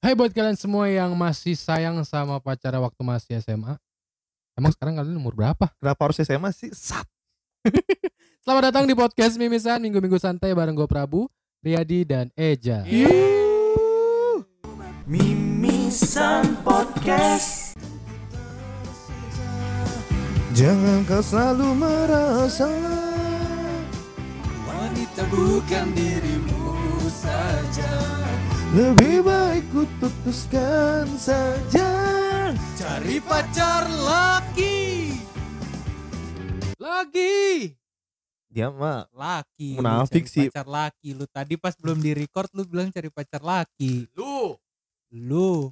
Hai buat kalian semua yang masih sayang sama pacar waktu masih SMA. Emang sekarang kalian umur berapa? Kenapa harus SMA sih? Sat. Selamat datang di podcast Mimisan Minggu-minggu santai bareng gue Prabu, Riyadi dan Eja. Mimisan Podcast Jangan kau selalu merasa Wanita bukan dirimu saja lebih baik ku putuskan saja. Cari pacar laki Lagi. Dia mah Laki Munafik cari sih. Pacar laki Lu tadi pas belum di record Lu bilang cari pacar laki Lu. Lu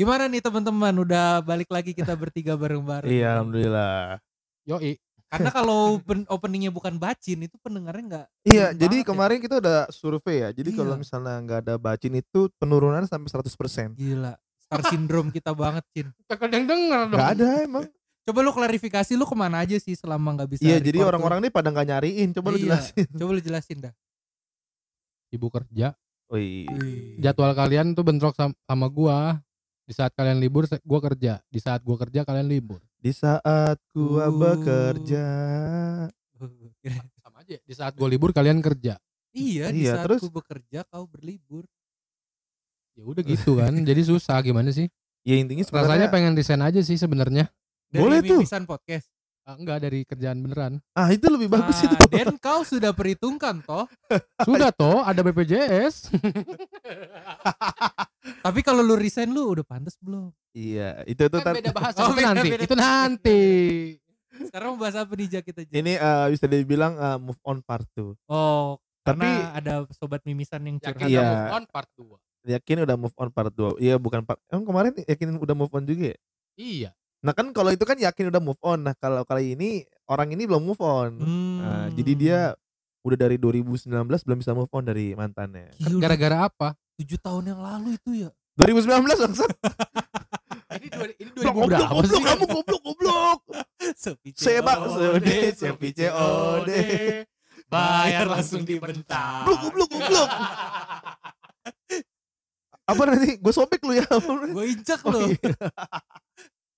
Gimana nih teman-teman Udah balik lagi kita bertiga bareng-bareng Iya, alhamdulillah. Yoi. Karena kalau open- openingnya bukan bacin Itu pendengarnya nggak Iya, jadi ya. kemarin kita udah survei ya. Jadi kalau Iya. misalnya nggak ada bacin itu penurunan sampai 100%. Gila Star syndrome kita banget Cin Tak ada yang denger dong. Gak ada emang. Coba lu klarifikasi Lu ke mana aja sih Selama nggak bisa Iya, jadi orang-orang ini pada nggak nyariin. Coba lu Iya. jelasin. Coba lu jelasin dah Ibu kerja. Wih. Jadwal kalian tuh bentrok sama, sama gua. Di saat kalian libur, gua kerja. Di saat gua kerja, kalian libur. Di saat gua Uh. bekerja. Sama aja. Di saat gua libur, kalian kerja. Iya, di Iya, saat terus? ku bekerja kau berlibur. Ya udah gitu kan. jadi susah gimana sih? Ya intinya Rasanya sebenarnya pengen resign aja sih sebenarnya. Boleh tuh. Mimisan podcast. Ah, enggak dari kerjaan beneran. ah itu lebih bagus Ah, itu. Dan kau sudah perhitungkan toh. Sudah toh ada BPJS. Tapi kalau lu resign lu udah pantas belum? Iya, itu itu kan beda bahasa Oh, itu beda, nanti. beda. Itu nanti. Sekarang mau bahas apa nih Jak kita? Ini eh, bisa dibilang eh, move on part 2. Oh, Tapi karena ada sobat mimisan yang curhat. Yakin Iya. move on part 2. yakin udah move on part 2. Iya, bukan part. Emang kemarin yakin udah move on juga ya? Iya. Nah, kan kalau itu kan yakin udah move on. Nah, kalau kali ini orang ini belum move on. Hmm. Nah, jadi dia udah dari 2019 belum bisa move on dari mantannya. Gila, Gara-gara apa? tujuh tahun yang lalu itu ya. 2019 bangsat. Ini dua, ini Goblok, 2000 berapa goblok, sih? kamu goblok, goblok. Seba, COD, sepi COD. Bayar langsung dibentak. Goblok, goblok, goblok. Apa nanti gue sobek lu ya? Gue injak Oh, lo. iya.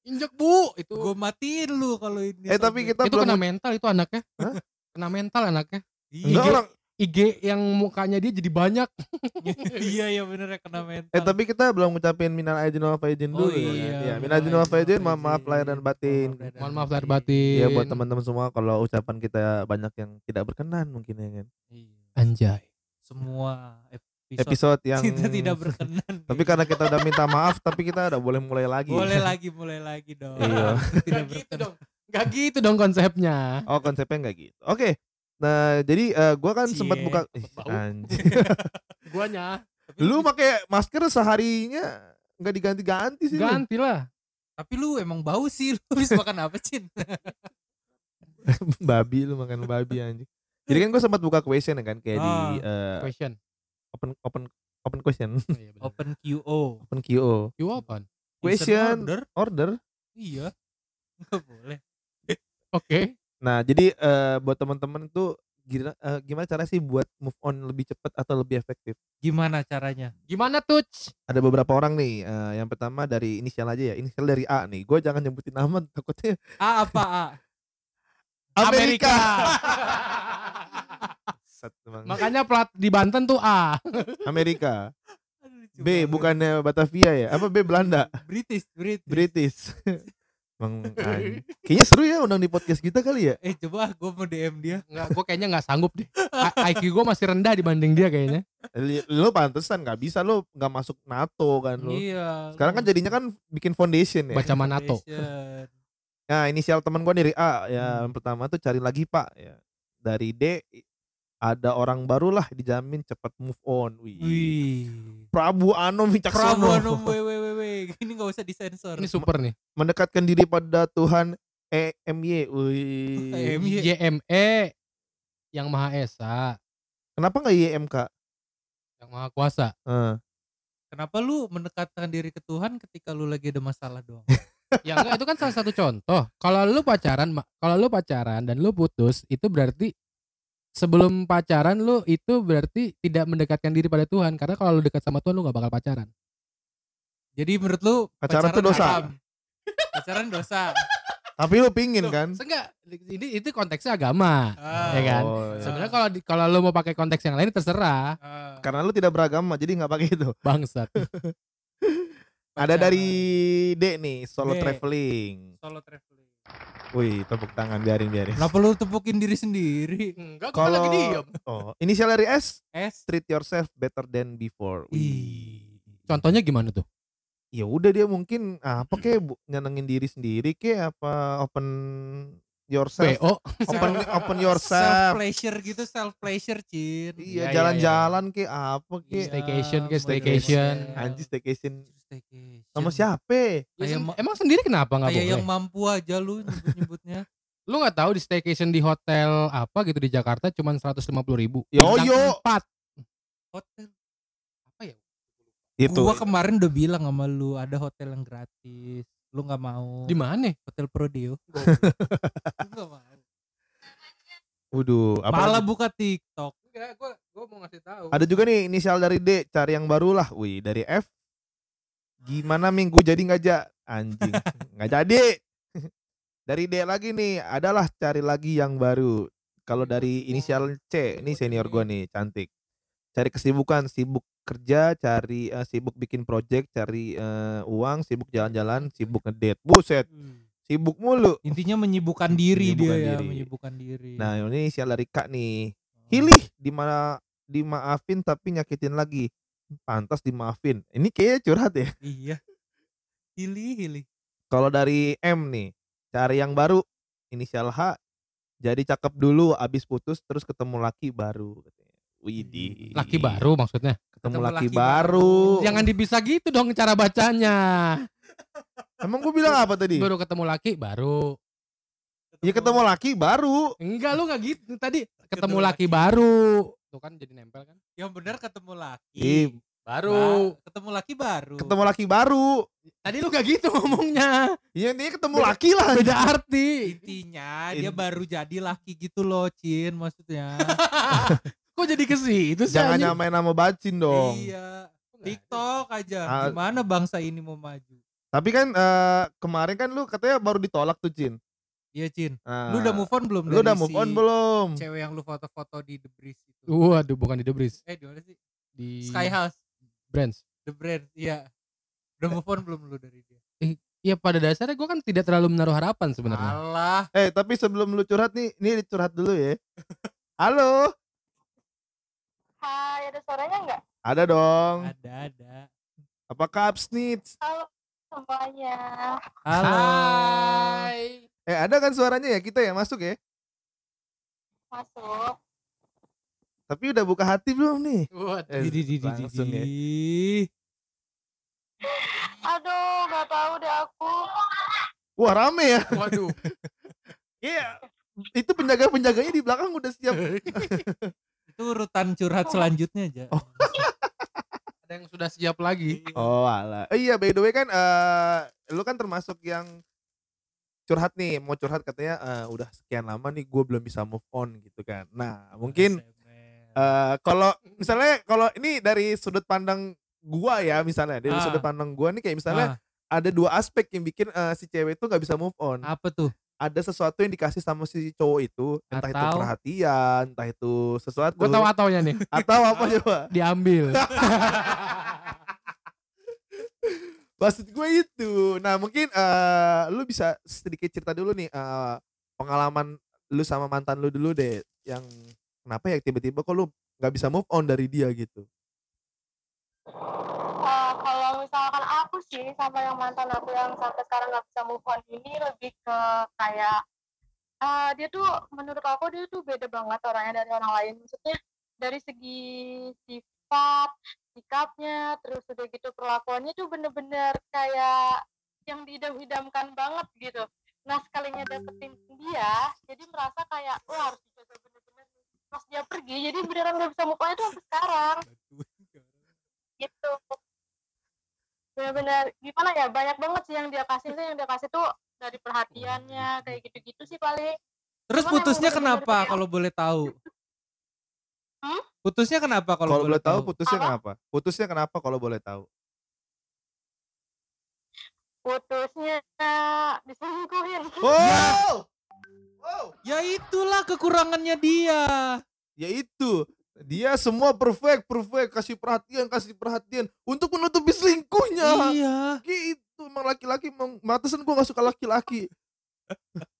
Injek bu itu. Gue matiin lu kalau ini. Eh tapi kita itu belum kena mental itu anaknya. Hah? Kena mental anaknya. Enggak IG. orang IG yang mukanya dia jadi banyak. iya iya bener ya kena mental. Eh tapi kita belum ngucapin minal aidin wal faizin Oh dulu ya. iya, Ya, minal minal aidin wal faizin, mohon maaf lahir dan batin. Mohon maaf lahir batin. Iya buat teman-teman semua kalau ucapan kita banyak yang tidak berkenan mungkin ya kan. Iya. Anjay. Semua episode, Episode yang kita tidak berkenan. Tapi karena kita udah minta maaf tapi kita udah boleh mulai lagi. boleh lagi mulai lagi dong. Iya. tidak Gak gitu dong. Gak gitu dong konsepnya. Oh konsepnya nggak gitu. Oke. Nah jadi eh, gua kan sempat buka. Ih, anjing. Guanya Lu pakai masker seharinya nggak diganti-ganti sih. lu. ganti lah. Tapi lu emang bau sih. Lu bisa makan apa, Cin? babi lu makan babi anjing. Jadi kan gue sempat buka question ya kan kayak di Ah. eh, Question. Open open open question, Oh, iya. Open QO. open QO. You apaan? Question order? order. Iya. Enggak boleh. Oke. Nah, jadi eh, buat teman-teman tuh gimana eh, gimana cara sih buat move on lebih cepat atau lebih efektif? Gimana caranya? Gimana tuh? Ada beberapa orang nih. eh, yang pertama dari inisial aja ya. Inisial dari A nih. Gue jangan nyebutin nama takutnya A apa A? Amerika. Set, emang. Makanya plat di Banten tuh A. Amerika. B bukannya Batavia ya? Apa B Belanda? British, British. British. Emang anjing. Kayaknya seru ya undang di podcast kita kali ya. Eh coba gue mau DM dia. Enggak, gue kayaknya nggak sanggup deh. IQ gue masih rendah dibanding dia kayaknya. Lu pantesan nggak bisa lu nggak masuk NATO kan lu. Iya. Sekarang kan jadinya kan bikin foundation ya. Baca Manato. Foundation. Nah, inisial teman gua dari A ya. Hmm. Yang pertama tuh cari lagi, Pak, ya. Dari D ada orang baru lah dijamin cepat move on. Wih. Wih. Prabu Anom Wicaksono. Prabu Anum WWW. Ini gak usah disensor. Ini super nih. Mendekatkan diri pada Tuhan EMY. Wih. YME yang Maha Esa, Kenapa nggak YMK? yang Maha Kuasa. Eh, Kenapa lu mendekatkan diri ke Tuhan ketika lu lagi ada masalah doang? Ya enggak itu kan salah satu contoh. Kalau lu pacaran, kalau lu pacaran dan lu putus, itu berarti sebelum pacaran lu itu berarti tidak mendekatkan diri pada Tuhan karena kalau lu dekat sama Tuhan lu nggak bakal pacaran. Jadi menurut lu Pacaran tuh dosa. haram. Pacaran dosa. Tapi lu pingin Loh, kan? Seenggak, ini itu konteksnya agama. Ah, Ya kan? Oh, iya. Sebenarnya kalau kalau lu mau pakai konteks yang lain terserah, ah. Karena lu tidak beragama jadi nggak pakai itu. bangsat. Ada Pacaran. dari D nih, solo D. traveling. solo traveling. Wih, tepuk tangan biarin biarin. Kenapa lu tepukin diri sendiri? Enggak, gua kan lagi Kalau diem. oh, inisial dari S, S. treat yourself better than before. Wih. Ih. Contohnya gimana tuh? Ya udah dia mungkin apa kek bu, nyenengin diri sendiri kek apa open yourself. BO. Open open Self yourself. pleasure gitu, self pleasure, Cin. Iya, Iya, iya, jalan-jalan kek apa Iya, kek. Staycation ke staycation. staycation. Anjir staycation Staycation. sama siapa? Ya, ma- emang sendiri kenapa nggak boleh? yang mampu aja lu nyebut-nyebutnya. Lu nggak tahu di staycation di hotel apa gitu di Jakarta cuma 150 ribu. Yo, yo. Empat. Hotel. Apa ya? Itu. Gua kemarin udah bilang sama lu ada hotel yang gratis. Lu nggak mau. Di mana? Hotel Prodeo. Nggak mau. Waduh, apa Malah lagi? buka TikTok. Enggak, gua gua mau ngasih tahu. Ada juga nih inisial dari D, cari yang baru lah. Wih, dari F. Gimana minggu jadi nggak ja? Anjing, nggak jadi. dari D lagi nih, adalah cari lagi yang baru. Kalau dari inisial C, ini senior gua nih, cantik. Cari kesibukan, sibuk kerja, cari eh, sibuk bikin project, cari eh, uang, sibuk jalan-jalan, sibuk ngedate. Buset, sibuk mulu. Intinya menyibukkan diri Menyibukkan dia ya, diri. menyibukkan diri. Nah, ini inisial dari Kak nih. Oh. Hilih di mana dimaafin tapi nyakitin lagi. Pantas dimaafin. Ini kayaknya curhat ya. Iya. Hili hili. Kalau dari M nih, cari yang baru. Inisial H. Jadi cakep dulu abis putus terus ketemu laki baru. Widih. Laki baru maksudnya. Ketemu, Ketemu laki, laki baru. baru. Jangan bisa gitu dong cara bacanya. Emang gue bilang apa tadi? Baru ketemu laki baru. Ya ketemu laki baru. Enggak lu nggak gitu tadi. Ketemu Ketemu laki laki. baru. Tuh kan jadi nempel kan. Yang benar ketemu laki. Ih, Baru. Ba- ketemu laki baru. ketemu laki baru. Tadi lu gak gitu ngomongnya. Iya ini ketemu laki lah. Beda arti. Intinya dia In- baru jadi laki gitu loh, Cin maksudnya. Kok jadi ke situ sih? Jangan nyamain nama bacin dong. Iya. TikTok aja. Ah. Gimana bangsa ini mau maju? Tapi kan eh, kemarin kan lu katanya baru ditolak tuh Cin. Iya, Cin. Nah, Lu udah move on belum Lu udah move si on belum? Cewek yang lu foto-foto di The Breeze itu. Waduh, bukan di The Breeze. Eh, di mana sih? Di Sky House, Brands. The Brand. Iya. Udah move on belum lu dari dia? Ya pada dasarnya gue kan tidak terlalu menaruh harapan sebenarnya. Alah. Eh tapi sebelum lu curhat nih, ini curhat dulu ya. Halo, Hai, ada suaranya nggak? ada dong. Ada, ada. Apa kabar Snitch? Halo semuanya. Halo. Hai. Eh ada kan suaranya ya kita ya masuk ya. Masuk. Tapi udah buka hati belum nih? Waduh. Eh, Di, di, di, di, langsung ya. Aduh, nggak tahu deh aku. Wah rame ya. Waduh. Iya. Itu penjaga-penjaganya di belakang udah siap. Itu urutan curhat selanjutnya aja. Oh. Ada yang sudah siap lagi. Oh alah. Eh, iya by the way kan eh lu kan termasuk yang curhat nih, mau curhat katanya eh, udah sekian lama nih gue belum bisa move on gitu kan. Nah mungkin eh kalau misalnya kalau ini dari sudut pandang gua ya misalnya dari Ah. sudut pandang gua nih kayak misalnya Ah, ada dua aspek yang bikin eh, si cewek itu nggak bisa move on. apa tuh? Ada sesuatu yang dikasih sama si cowok itu, entah itu Atau- perhatian, entah itu sesuatu Gue tahu ataunya nih. atau apa coba. Diambil. Maksud gue itu. Nah mungkin eh lu bisa sedikit cerita dulu nih eh, pengalaman lu sama mantan lu dulu deh, yang kenapa ya tiba-tiba kok lu nggak bisa move on dari dia gitu. Eh, kalau misalkan sih sama yang mantan aku yang sampai sekarang nggak bisa move on ini lebih ke kayak eh, dia tuh menurut aku dia tuh beda banget orangnya dari orang lain. Maksudnya dari segi sifat, sikapnya, terus udah gitu perlakuannya tuh bener-bener kayak yang diidam-idamkan banget gitu. Nah sekalinya dapetin dia, jadi merasa kayak wah harus dijaga bener-bener. Pas dia pergi, jadi beneran gak bisa move on itu sampai sekarang gitu benar-benar gimana ya banyak banget sih yang dia kasih tuh yang dia kasih tuh dari perhatiannya kayak gitu-gitu sih paling Terus Cuman putusnya kenapa kalau boleh tahu? Hmm? Putusnya kenapa kalau Kalau boleh tahu tahu? putusnya Apa? kenapa? Putusnya kenapa kalau boleh tahu? putusnya diselingkuhin. Wow. Wow. Ya itulah kekurangannya dia. Ya itu. Dia semua perfect, perfect, kasih perhatian, kasih perhatian untuk menutupi selingkuhnya. Iya. Gitu, emang laki-laki emang matasan gua gak suka laki-laki.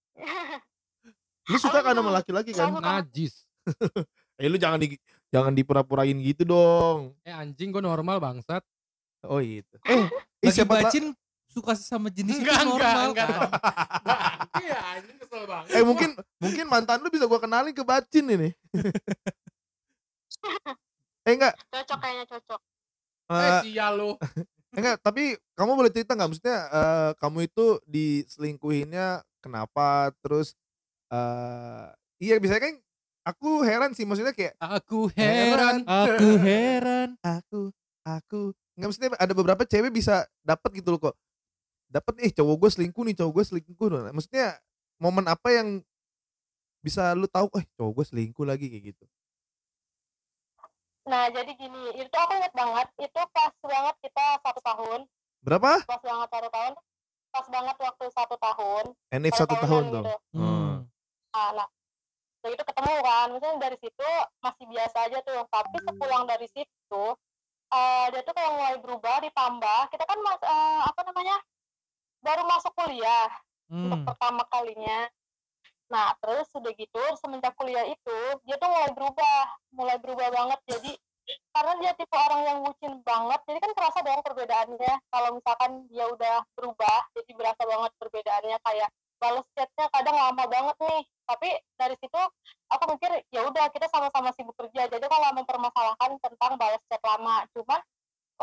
Lu suka kan sama laki-laki kan? Najis. Eh lu jangan di jangan dipura-purain gitu dong. Eh anjing gue normal bangsat. Oh itu. Eh, eh siapa bacin suka sama jenis itu Enggak, enggak, normal enggak. kan? Iya anjing kesel banget. Eh mungkin mungkin mantan lu bisa gua kenalin ke bacin ini. Eh enggak, Cocok kayaknya cocok. Eh eh, sial lu. enggak, tapi kamu boleh cerita nggak maksudnya eh, kamu itu diselingkuhinnya kenapa? Terus eh iya biasanya kan aku heran sih maksudnya kayak Aku heran. Aku heran. aku aku nggak maksudnya ada beberapa cewek bisa dapat gitu loh kok dapat eh cowok gue selingkuh nih cowok gue selingkuh Nah, maksudnya momen apa yang bisa lu tahu eh cowok gue selingkuh lagi kayak gitu Nah, jadi gini, itu aku inget banget, itu pas banget kita satu tahun, berapa? Pas banget satu tahun, pas banget waktu satu tahun, NF satu tahun tuh gitu. Hmm. Nah, nah, dari itu ketemu kan, misalnya dari situ masih biasa aja tuh, tapi sepulang dari situ, eh dia tuh kayak mulai berubah, ditambah, kita kan mas, eh, apa namanya, baru masuk kuliah, untuk Hmm. pertama kalinya. Nah, terus udah gitu semenjak kuliah itu dia tuh mulai berubah, mulai berubah banget. Jadi karena dia tipe orang yang bucin banget, jadi kan kerasa dong perbedaannya. Kalau misalkan dia udah berubah, jadi berasa banget perbedaannya kayak balas chatnya kadang lama banget nih. Tapi dari situ aku mikir ya udah kita sama-sama sibuk kerja. Jadi kalau mempermasalahkan tentang balas chat lama, cuman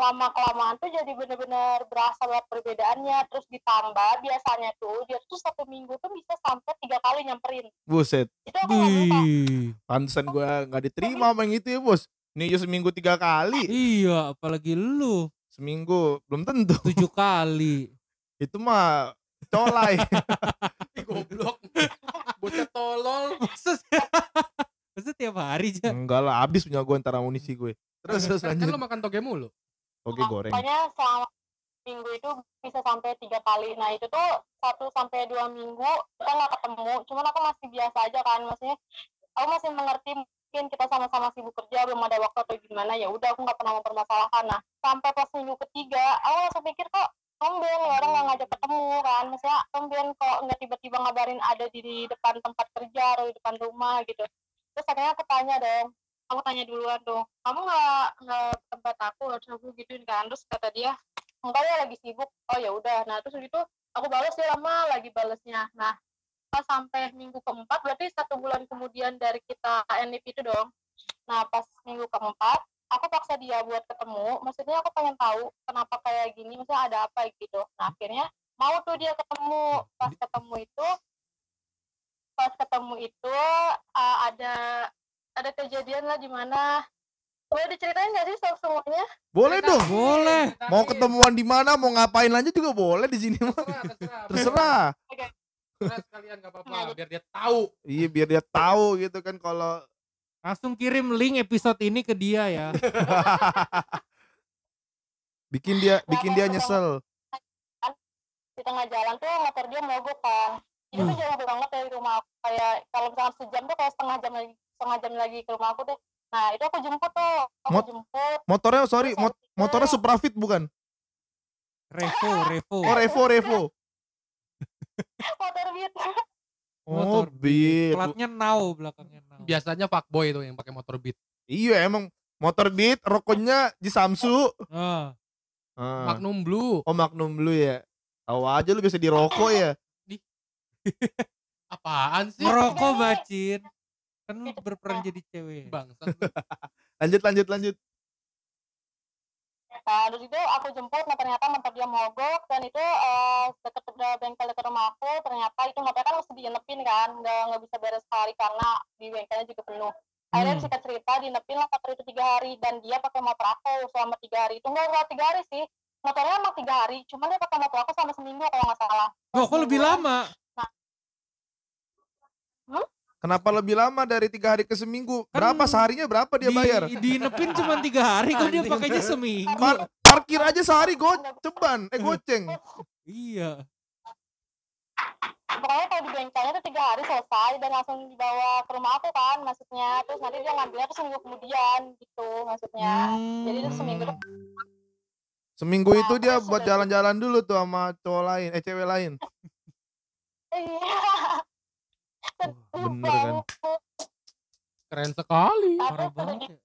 lama kelamaan tuh jadi bener-bener berasa banget perbedaannya. Terus ditambah biasanya tuh dia tuh satu minggu tuh bisa sampai tiga kali nyamperin. Buset. Itu aku nggak pantesan gue nggak diterima sama yang itu ya bos. Nih aja seminggu tiga kali. Iya, apalagi lu. Seminggu belum tentu. Tujuh kali. itu mah colai. Goblok. Bocah tolol. Maksudnya, maksudnya tiap hari aja. enggak lah habis punya gue antara amunisi gue. Terus terus Kan lanjut. lu makan toge mulu. Oke goreng. pokoknya selama minggu itu bisa sampai tiga kali. Nah itu tuh satu sampai dua minggu kita nggak ketemu. Cuman aku masih biasa aja kan maksudnya aku masih mengerti mungkin kita sama-sama sibuk kerja belum ada waktu atau gimana ya udah aku nggak pernah mempermasalahkan. Nah sampai pas minggu ketiga aku langsung pikir kok tumben nih orang nggak ngajak ketemu kan. Maksudnya tumben kok nggak tiba-tiba ngabarin ada di depan tempat kerja atau di depan rumah gitu. Terus akhirnya aku tanya dong aku tanya duluan dong. Kamu nggak nggak tempat aku harus aku gituin kan? Terus kata dia enggak ya lagi sibuk. Oh ya udah. Nah terus gitu aku balas ya lama lagi balesnya nah pas sampai minggu keempat berarti satu bulan kemudian dari kita NIP itu dong. Nah pas minggu keempat aku paksa dia buat ketemu. Maksudnya aku pengen tahu kenapa kayak gini maksudnya ada apa gitu. Nah akhirnya mau tuh dia ketemu. Pas ketemu itu pas ketemu itu uh, ada ada kejadian lah di mana? Boleh diceritain nggak sih soal semuanya? Boleh dong. Boleh. mau ketemuan di mana mau ngapain lanjut juga boleh di sini mah. Terserah, terserah. terserah Terserah sekalian gak apa-apa. Nah, biar dia tahu. iya biar dia tahu gitu kan kalau Langsung kirim link episode ini ke dia ya. bikin dia bikin dia nyesel. Di tengah jalan tuh motor dia mogok kan itu tuh jauh banget dari rumah aku. Kayak kalau misalnya sejam tuh kayak setengah jam lagi setengah jam lagi ke rumah aku tuh nah itu aku jemput tuh aku Mot- jemput motornya sorry mot- itu- motornya Suprafit bukan Revo, Revo. oh Revo Revo motor beat oh Motor beat Platnya now belakangnya now. Biasanya fuckboy tuh yang pakai motor beat. iya emang motor beat rokoknya di Samsu Ah, Ah. Magnum Blue. oh Magnum Blue ya tahu aja lu bisa dirokok ya Apaan sih? merokok bacin. Kan lu berperan jadi cewek. Bangsa. lanjut lanjut lanjut nah terus itu aku jemput nah ternyata motor dia mogok dan itu eh, deket udah bengkel dekat rumah aku ternyata itu motornya kan mesti dienepin kan nggak nggak bisa beres hari karena di bengkelnya juga penuh akhirnya Hmm. singkat cerita dinepin lah motor itu tiga hari dan dia pakai motor aku selama tiga hari itu enggak enggak tiga hari sih motornya emang tiga hari cuman dia pakai motor aku selama seminggu kalau nggak salah Oh, kok lebih Semingguan. lama? Kenapa lebih lama dari tiga hari ke seminggu? Kan berapa? Seharinya berapa dia Di- bayar? Dinepin cuma tiga hari kok dia pakainya seminggu. Par- parkir aja sehari go ceban eh goceng. Iya. pokoknya kalau di bengkelnya tuh tiga hari selesai dan langsung dibawa ke rumah aku kan maksudnya. Terus nanti dia ngambilnya tuh seminggu kemudian gitu maksudnya. Jadi itu seminggu Hmm. Seminggu Nah, itu dia buat jalan-jalan dulu tuh sama cowok lain, eh cewek lain. iya bener kan. Keren sekali. Tapi Parah udah banget gitu, ya.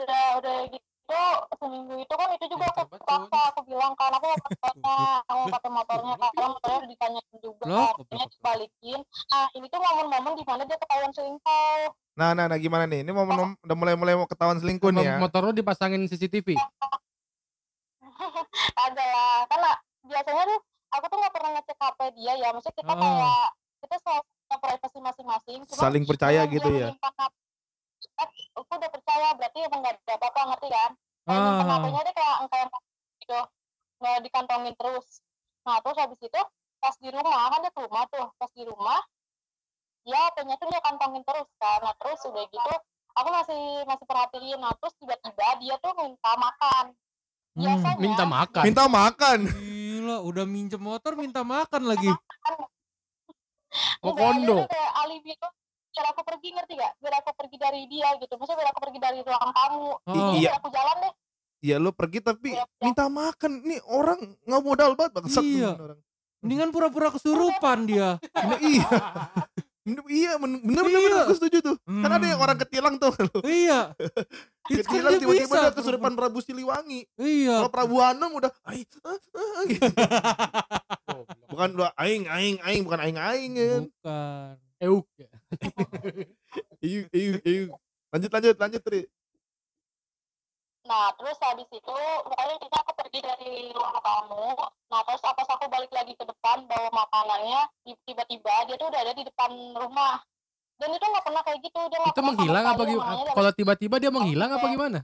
udah udah gitu seminggu itu kan itu juga aku paksa aku bilang kan aku mau motornya aku mau pakai motornya karena motornya udah ditanyain juga Loh, artinya dibalikin nah ini tuh momen-momen di mana dia ketahuan selingkuh Nah, nah, nah gimana nih? Ini momen udah mulai-mulai mau ketahuan selingkuh nih ya. Motor lu dipasangin CCTV. ada lah karena biasanya tuh aku tuh nggak pernah ngecek HP dia ya maksudnya kita Oh. kayak kita selalu punya privasi masing-masing cuma Saling percaya gitu ya. kan aku udah percaya berarti emang nggak ada apa-apa ngerti kan nyimpen Ah. HP-nya dia kayak kayak gitu nggak dikantongin terus nah terus habis itu pas di rumah kan dia ke rumah tuh pas di rumah dia HP-nya tuh dia kantongin terus kan nah terus udah gitu aku masih masih perhatiin nah terus tiba-tiba dia tuh minta makan Hmm. biasanya Minta makan. Minta makan. Gila, udah minjem motor minta makan lagi. Dia kondo. tuh kayak alibi tuh biar aku pergi ngerti gak? Biar aku pergi dari dia gitu. Maksudnya biar aku pergi dari ruang tamu. Oh. Jadi Iya. biar aku jalan deh. Ya lu pergi tapi Iya, iya. minta makan. Nih orang nggak modal banget bangsat Iya. ini orang. Mendingan pura-pura kesurupan dia. Bener, iya. Iya bener bener Iya. bener, gue setuju tuh. Kan ada yang Hmm. orang ketilang tuh. Iya. Kan Ketilang dia tiba-tiba dia kesurupan Prabu Siliwangi. Iya. Kalau Prabu Anom udah aing ah, ah, gitu. bukan udah aing aing aing bukan aing aing kan. Bukan. Euk. Iu iu iu. Lanjut lanjut lanjut Tri. Nah terus habis itu pokoknya kita aku pergi dari ruang tamu. Nah terus aku balik lagi ke depan bawa makanannya ti- tiba-tiba dia tuh udah ada di depan rumah. Dan itu nggak pernah kayak gitu. Dia Itu menghilang apa gimana? Kalau tiba-tiba dia menghilang apa gimana?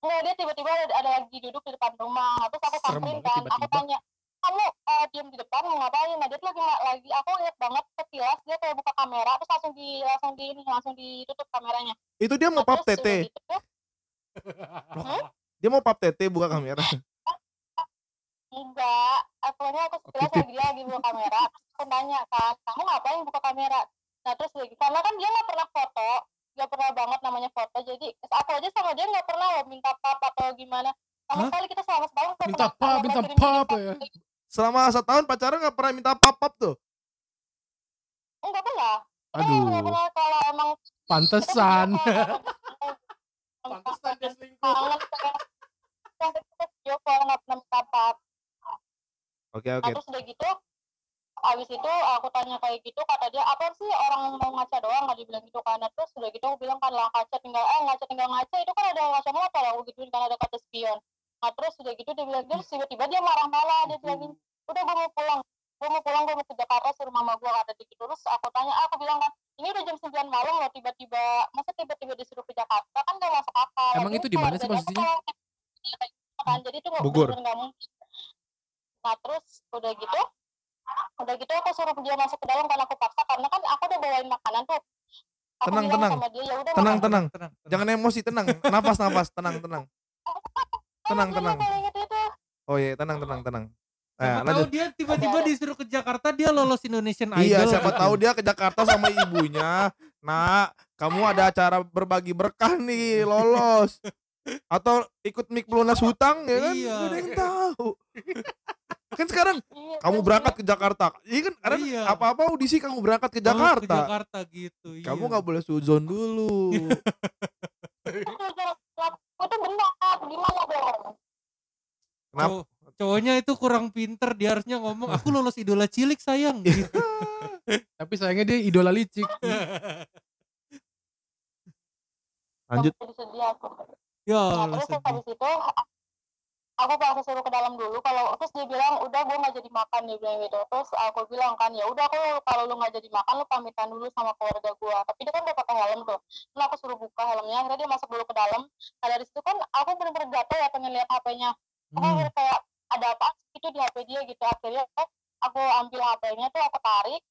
Nggak, dia tiba-tiba ada, ada lagi duduk di depan rumah. Terus aku samperin kan, aku tiba-tiba. tanya, kamu eh, diem di depan mau ngapain? Nah dia tuh lagi lagi, aku lihat banget sekilas dia kayak buka kamera, terus langsung di langsung di ini langsung ditutup kameranya. Itu dia mau Nah, pap tete. gitu, Dia mau pap tete buka kamera. Enggak, pokoknya aku sekilas lagi dia lagi buka kamera, terus aku tanya kan, kamu ngapain buka kamera? Nah terus lagi, karena kan dia nggak pernah foto, nggak pernah banget namanya foto, jadi aku aja sama dia nggak pernah loh minta pap atau gimana. Sama sekali kita setahun nggak Minta pernah- pap, minta pernah pap pap. ya. Selama setahun pacaran nggak pernah minta pap pap tuh. Enggak pernah. Aduh. benar-benar kalau emang Pantesan. Pantesan dia selingkuh. Kalau nggak pernah minta apa Oke Nah oke. terus udah gitu Abis itu aku tanya kayak gitu kata dia apa sih orang mau ngaca doang? Nggak dibilang gitu kan. Nah, terus udah gitu aku bilang kan lah kaca tinggal eh ngaca tinggal ngaca itu kan ada ngaca motor aku gituin kan ada kaca spion. Nah terus udah gitu dia bilang terus tiba-tiba dia marah-marah dia bilang udah gue mau pulang gue mau pulang gue mau ke Jakarta suruh mama gue kata dia gitu. Terus aku tanya ah, aku bilang kan ini udah jam 9 malam loh tiba-tiba masa tiba-tiba disuruh ke Jakarta? Kan gak masuk akal. Emang Terus itu di mana sih posisinya? kayak gitu kan. Jadi itu nggak mungkin nah terus udah gitu udah gitu aku suruh dia masuk ke dalam karena aku paksa karena kan aku udah bawain makanan tuh aku Tenang, tenang. sama dia ya udah Tenang, makan." tenang. tenang. Jangan emosi, tenang. Nafas nafas, tenang tenang. Tenang tenang. Oh iya, tenang tenang tenang. Siapa Nah, tahu dia tiba-tiba disuruh ke Jakarta dia lolos Indonesian Idol. Iya, siapa tahu dia ke Jakarta sama ibunya. Nak, kamu ada acara berbagi berkah nih, lolos. Atau ikut mik pelunas hutang ya kan? Iya. Gak ada yang tahu. Kan sekarang Iya, kamu terus berangkat ke Jakarta. Iya kan? Iya. apa-apa audisi kamu berangkat ke Oh, ke Jakarta. Jakarta gitu. Kamu iya. nggak boleh suzon dulu. tuh benar gimana dong Kenapa? Cow- cowoknya itu kurang pinter dia harusnya ngomong aku lolos idola cilik sayang gitu. Tapi sayangnya dia idola licik. Lanjut. Ya Allah, terus sedih. habis itu aku paksa suruh ke dalam dulu kalau terus dia bilang udah gue nggak jadi makan dia bilang gitu. Terus aku bilang kan ya udah aku kalau lu nggak jadi makan lu pamitan dulu sama keluarga gue tapi dia kan udah pakai helm tuh. Nah aku suruh buka helmnya akhirnya dia masuk dulu ke dalam. Nah dari situ kan aku bener-bener gatel ya pengen lihat HP-nya aku Hmm. akhirnya kayak ada apa itu di HP dia? Gitu. Akhirnya aku ambil HP-nya tuh aku tarik.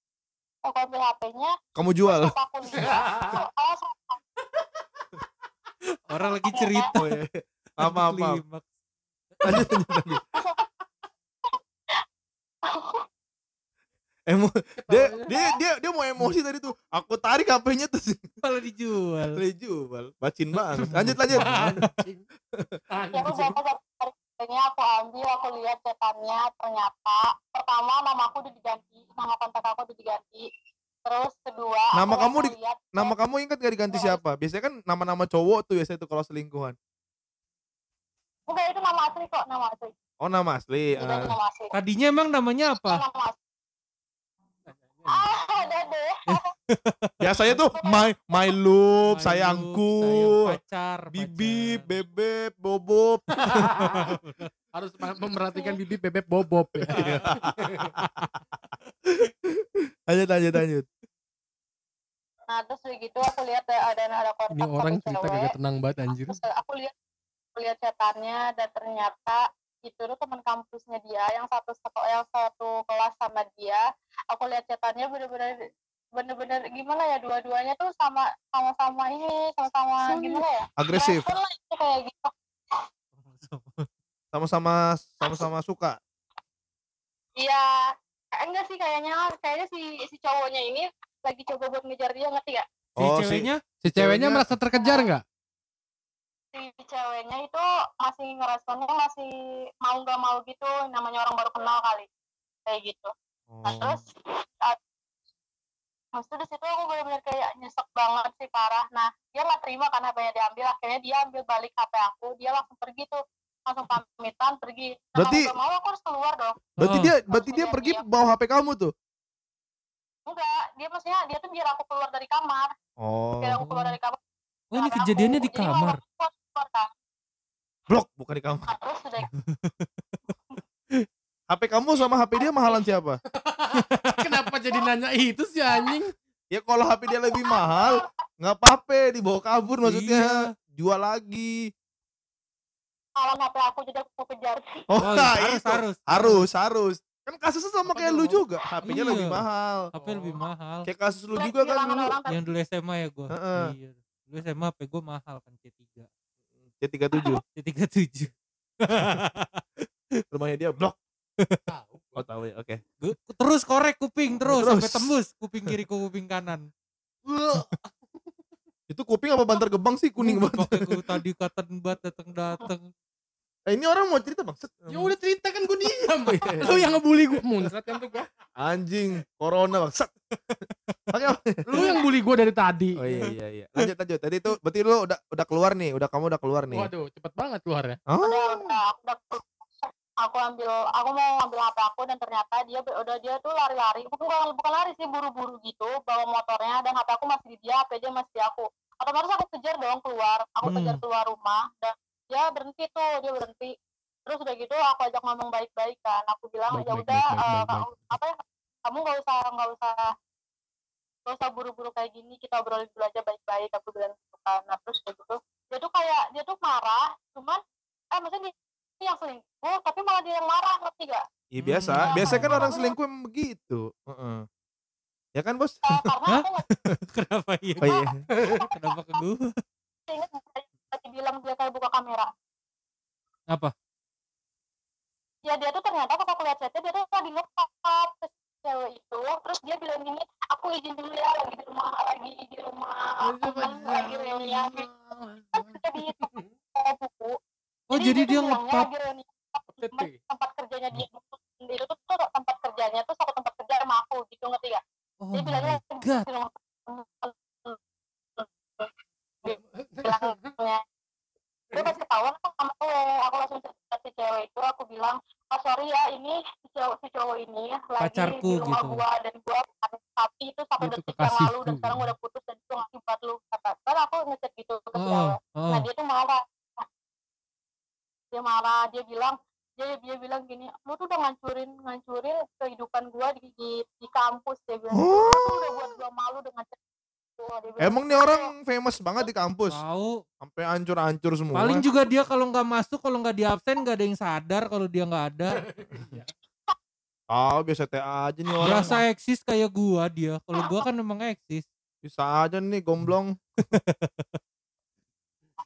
Aku ambil HP-nya Kamu jual. aku Orang lagi cerita. Oh, iya lanjut lanjut lanjut Emo dia, dia dia dia mau emosi tadi tuh. Aku tarik HP-nya tuh sih. malah dijual. Kalau dijual. Bacin banget. Lanjut lanjut. Aku akhirnya aku ambil, aku lihat catatannya ternyata pertama namaku udah diganti, nama kontak aku udah diganti. Terus kedua nama kamu di, nama kamu ingat gak diganti siapa? Biasanya kan nama-nama cowok tuh biasanya tuh kalau selingkuhan enggak itu nama asli kok nama asli Oh nama asli. Ah. nama asli Tadinya emang namanya apa? nama asli ah ada deh Biasanya tuh my my love, Malu, sayangku, sayang pacar, bibip, pacar. bebek, bobop. harus ma- memerhatikan bibi bebek bobob ya. lanjut lanjut lanjut. nah terus udah gitu aku lihat ada ada ada kontak Ini orang cerita kagak tenang banget anjir. terus aku lihat lihat catatannya dan ternyata itu tuh teman kampusnya dia yang satu satu yang satu kelas sama dia aku lihat catatannya bener-bener bener-bener gimana ya dua-duanya tuh sama sama-sama ini sama-sama Sama. gimana ya Agresif. Lah kayak gitu Sama-sama sama-sama suka. iya enggak sih kayaknya kayaknya si si cowoknya ini lagi coba buat ngejar dia ngerti gak Si Oh, si- ceweknya Si ceweknya Ceweknya- merasa terkejar nggak? Si ceweknya itu masih ngeresponnya masih mau nggak mau gitu namanya orang baru kenal kali kayak gitu Nah, Oh. terus uh, Maksudnya di situ aku benar-benar kayak nyesek banget sih parah. Nah dia nggak terima kan HP-nya diambil. Akhirnya dia ambil balik HP aku. Dia langsung pergi tuh, langsung pamitan pergi. Nah, Berarti- mau mau aku harus keluar dong. Berarti Oh. dia berarti dia pergi dia- bawa HP kamu tuh. Enggak, dia maksudnya dia tuh biar aku keluar dari kamar. Oh. Biar aku keluar dari kamar. Oh ini aku. kejadiannya di Jadi kamar. nggak kan. Blok bukan di kamar. Nah, terus udah HP kamu sama HP dia mahalan siapa? Kenapa jadi nanya itu sih anjing? Ya kalau HP dia lebih mahal, nggak apa-apa dibawa kabur maksudnya. Iya. Jual lagi. kalau HP aku jadi aku kejar. Oh, Oh, nah, harus, itu. harus. harus, harus. Kan kasusnya sama Apa kayak lu juga. HP-nya Iya. lebih mahal. HP lebih mahal. Kayak kasus lu juga kan dulu. Yang dulu SMA ya gua. Heeh. Iya. Dulu SMA HP gua mahal kan C3. C37. C37. Rumahnya dia blok. Oh tahu ya, oke. Gua- Terus korek kuping terus, Terus. sampai tembus kuping kiri ke kuping kanan. Itu kuping apa bantar gebang sih kuning banget. tadi kata bat datang datang. Eh, ini orang mau cerita bang. Set. Ya udah cerita kan gue diam. Lu yang ngebully gue muncrat kan tuh gua. Anjing, corona bang. Set. Oke, oke. Lu yang bully gue dari tadi. Oh iya iya iya. Lanjut lanjut. Tadi itu berarti lu udah udah keluar nih, udah kamu udah keluar nih. Waduh, cepet banget keluarnya. Oh. udah udah aku udah aku ambil aku mau ngambil HP aku dan ternyata dia udah dia tuh lari-lari bukan bukan lari sih buru-buru gitu bawa motornya dan HP aku masih di dia HP dia masih di aku otomatis aku kejar dong keluar aku Hmm. kejar keluar rumah dan dia berhenti tuh dia berhenti terus udah gitu aku ajak ngomong baik-baik kan aku bilang Baik, ya baik, udah baik, baik, eh, baik, kamu- apa ya kamu nggak usah nggak usah nggak usah buru-buru kayak gini kita obrolin dulu aja baik-baik aku bilang gitu kan nah terus udah gitu dia tuh kayak dia tuh marah cuman eh maksudnya dia yang selingkuh tapi malah dia yang marah ngerti gak Iya biasa. Hmm. Biasanya kan orang selingkuh emang begitu. Heeh. Ya kan bos? Eh, karena Kenapa iya? Oh iya. Kenapa ke gua? inget tadi bilang dia kayak buka kamera. Apa? ya dia tuh ternyata pas aku lihat chatnya dia tuh lagi ngepak ke cewek itu terus dia bilang gini aku izin dulu ya lagi di rumah lagi di rumah. Temen lagi reunian. Kan kita di buku. Oh jadi dia reunian. temen tempat kerjanya dia itu tuh, tempat kerjanya tuh satu tempat kerja sama aku gitu ngerti gak Oh dia bilangnya god. di rumah. Bilangnya gue pas ketahuan kan sama gue aku langsung cerita si cewek itu aku bilang oh sorry ya ini si cowok si cowok ini lagi Pacarku di rumah gitu. gua dan gua tapi itu sampai Itu detik yang lalu dan sekarang udah putus dan itu akibat lu kata kan aku ngechat gitu ke Oh, cewek oh. nah dia tuh marah dia marah dia bilang dia dia bilang gini lu tuh udah ngancurin ngancurin kehidupan gua di di, di kampus dia bilang Oh. lu tuh udah buat gua malu dengan Emang nih orang famous banget di kampus. Tahu. Sampai hancur-hancur semua. Paling juga dia kalau nggak masuk, kalau nggak di absen nggak ada yang sadar kalau dia nggak ada. Tahu biasa TA aja nih orang. Berasa eksis kayak gua dia. Kalau gua kan memang eksis. Bisa aja nih gomblong.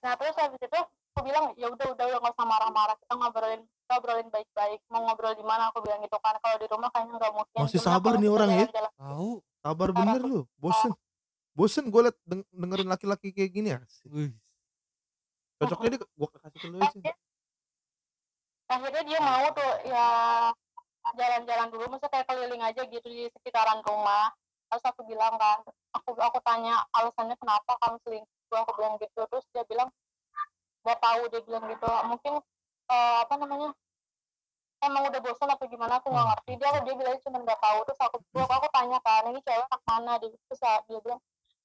Nah terus habis itu aku bilang ya udah udah udah nggak usah marah-marah kita ngobrolin kita kita obrolin baik-baik mau ngobrol di mana aku bilang gitu kan kalau di rumah kayaknya nggak mungkin Masih sabar nih orang ya? Tahu. Sabar bener lu, bosen. Bosen gue liat deng- dengerin laki-laki kayak gini ya. Cocoknya dia gue kasih ke lu aja. akhirnya dia mau tuh ya jalan-jalan dulu masa kayak keliling aja gitu di sekitaran rumah. Terus aku bilang kan aku aku tanya alasannya kenapa kamu selingkuh aku bilang gitu. Terus dia bilang nggak tahu dia bilang gitu. Mungkin eh, apa namanya emang udah bosan atau gimana aku nggak ngerti. Dia dia bilang cuma nggak tahu. Terus aku aku, aku tanya kan ini cewek anak mana? Dia terus dia bilang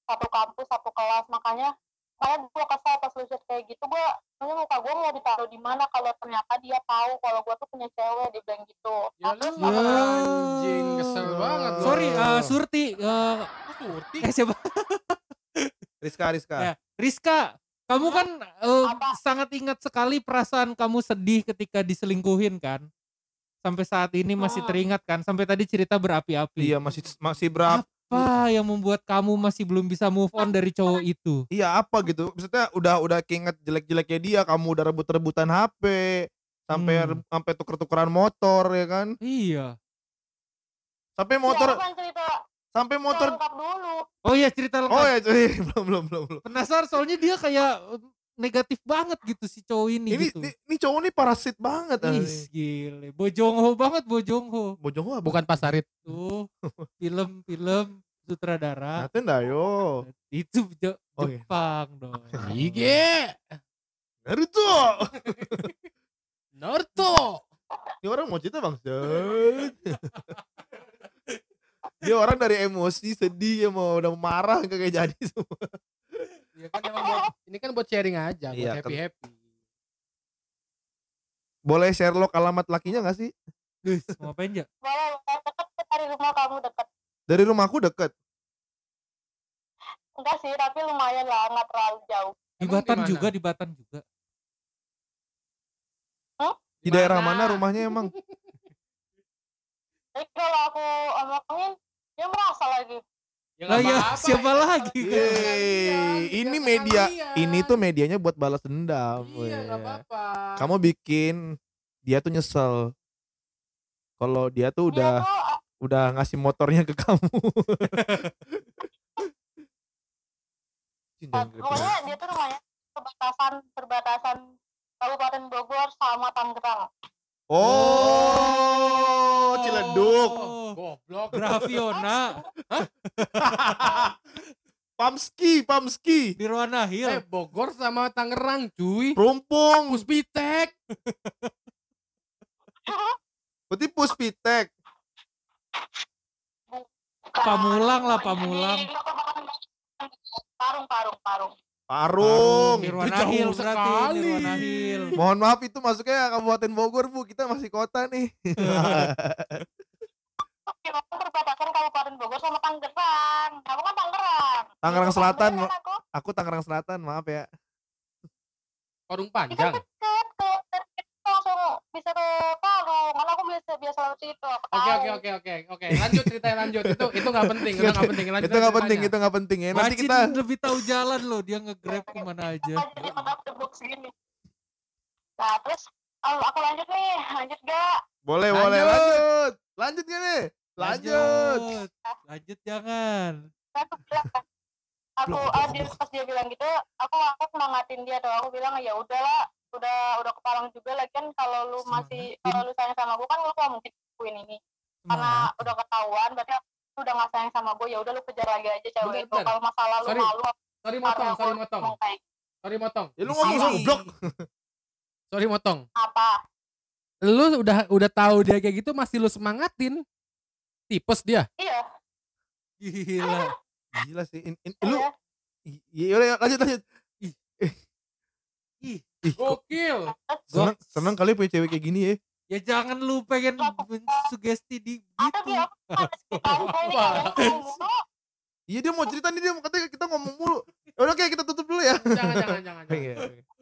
satu kampus satu kelas makanya makanya gue kesal pas lu chat kayak gitu gue makanya muka gue mau ditaruh di mana kalau ternyata dia tahu kalau gue tuh punya cewek dia bilang gitu Ya lu Ya. anjing kesel banget. lu. Sorry, eh, Surti. eh, Kok Surti. eh siapa? Rizka, Rizka. Ya. Rizka, kamu kan Apa? sangat ingat sekali perasaan kamu sedih ketika diselingkuhin kan? Sampai saat ini masih Hmm. teringat kan? Sampai tadi cerita berapi-api. Iya masih masih berapa? Apa yang membuat kamu masih belum bisa move on dari cowok itu? Iya apa gitu? Maksudnya udah udah keinget jelek-jeleknya dia, kamu udah rebut-rebutan HP, sampai Hmm. sampai tuker-tukeran motor ya kan? Iya. Sampai Ya, motor kan cerita sampai motor lengkap dulu Oh iya cerita lengkap. Oh ya, cuy. belum belum belum belum. Penasaran soalnya dia kayak negatif banget gitu si cowok ini, Ini gitu. ini, ini cowok nih parasit banget. Ih, gile. Bojongho banget Bojongho. Bojong apa? Bukan pasarit. Tuh, film-film sutradara. Naten dah yo. Itu Je- Oh, iya. Jepang dong. Ige. Naruto. Naruto. Ini orang mau cerita bang. Dia orang dari emosi sedih ya mau udah marah kayak jadi semua. Ya kan emang buat, ini kan buat sharing aja, buat Iya, kan. happy happy. Boleh Sherlock alamat lakinya gak sih? Guys, mau ngapain ya? boleh deket dari rumah kamu deket Dari rumahku deket. enggak sih tapi lumayan lah nggak terlalu jauh Di Emang Batan di mana? juga, di Batan juga. Di daerah mana rumahnya emang? jadi kalau aku omongin dia merasa lagi Ya, Lah ya, apa-apa, siapa itu lagi? kan Yeay, ini media, ini tuh medianya buat balas dendam. Iya, apa-apa. Kamu bikin dia tuh nyesel. Kalau dia tuh dia udah ah, udah ngasih motornya ke kamu. Pokoknya dia tuh rumahnya perbatasan perbatasan Kabupaten Bogor sama Tangerang Oh, Ciledug. Goblok. Graviona Pamski, Pamski. di Rowana Eh, Hill. Bogor sama Tangerang, cuy. Rumpung. Puspitek. Berarti Puspitek. Pamulang lah, Pamulang. Parung Parung Parung Parung. Jauh Hill sekali. Rowana Hill. Mohon maaf itu masuknya Kabupaten Bogor, Bu. Kita masih kota nih. Perbatasan Kabupaten Bogor sama Tangerang kamu kan Tangerang Tangerang Selatan, kan aku Aku Tangerang Selatan, maaf ya. Parung itu panjang. deket ke langsung bisa ke Parung kan aku biasa biasa lewat situ Oke oke oke oke oke. Lanjut ceritanya lanjut. Itu itu nggak penting. Itu nggak penting. Lanjut itu nggak penting, itu nggak penting ya. Nanti kita lebih tahu jalan loh, dia nge-grab ke mana aja. Jadi menap nah terus aku lanjut nih lanjut gak boleh, Lanjut. boleh lanjut. Lanjut gak nih? Lanjut. Lanjut, Lanjut jangan. Terus aku bilang kan, aku dia, blok. pas dia bilang gitu aku aku semangatin dia tuh aku bilang ya udahlah udah udah kepalang juga lagi kan kalau lu masih kalau lu sayang sama gue kan lu gak mungkin lakuin ini karena Semangat. udah ketahuan berarti lu udah gak sayang sama gue ya udah lu kejar lagi aja cewek itu kalau masalah lu Sorry. malu Sorry motong, sorry motong. kayak Sorry motong. Ya lu ngomong sama blok. Sorry motong. apa Lu udah udah tahu dia kayak gitu masih lu semangatin. Tipes dia. iya Gila. Gila sih. In, in- lu iya Iya, udah lanjut lanjut. Ih. Ih. Ih, Gokil. seneng, seneng kali punya cewek kayak gini ya. Ya jangan lu pengen sugesti di gitu. kalian ngomong mulu. Iya dia mau cerita nih dia mau katanya kita ngomong mulu. Ya udah oke kita tutup dulu ya. Jangan jangan jangan. Iya. jangan.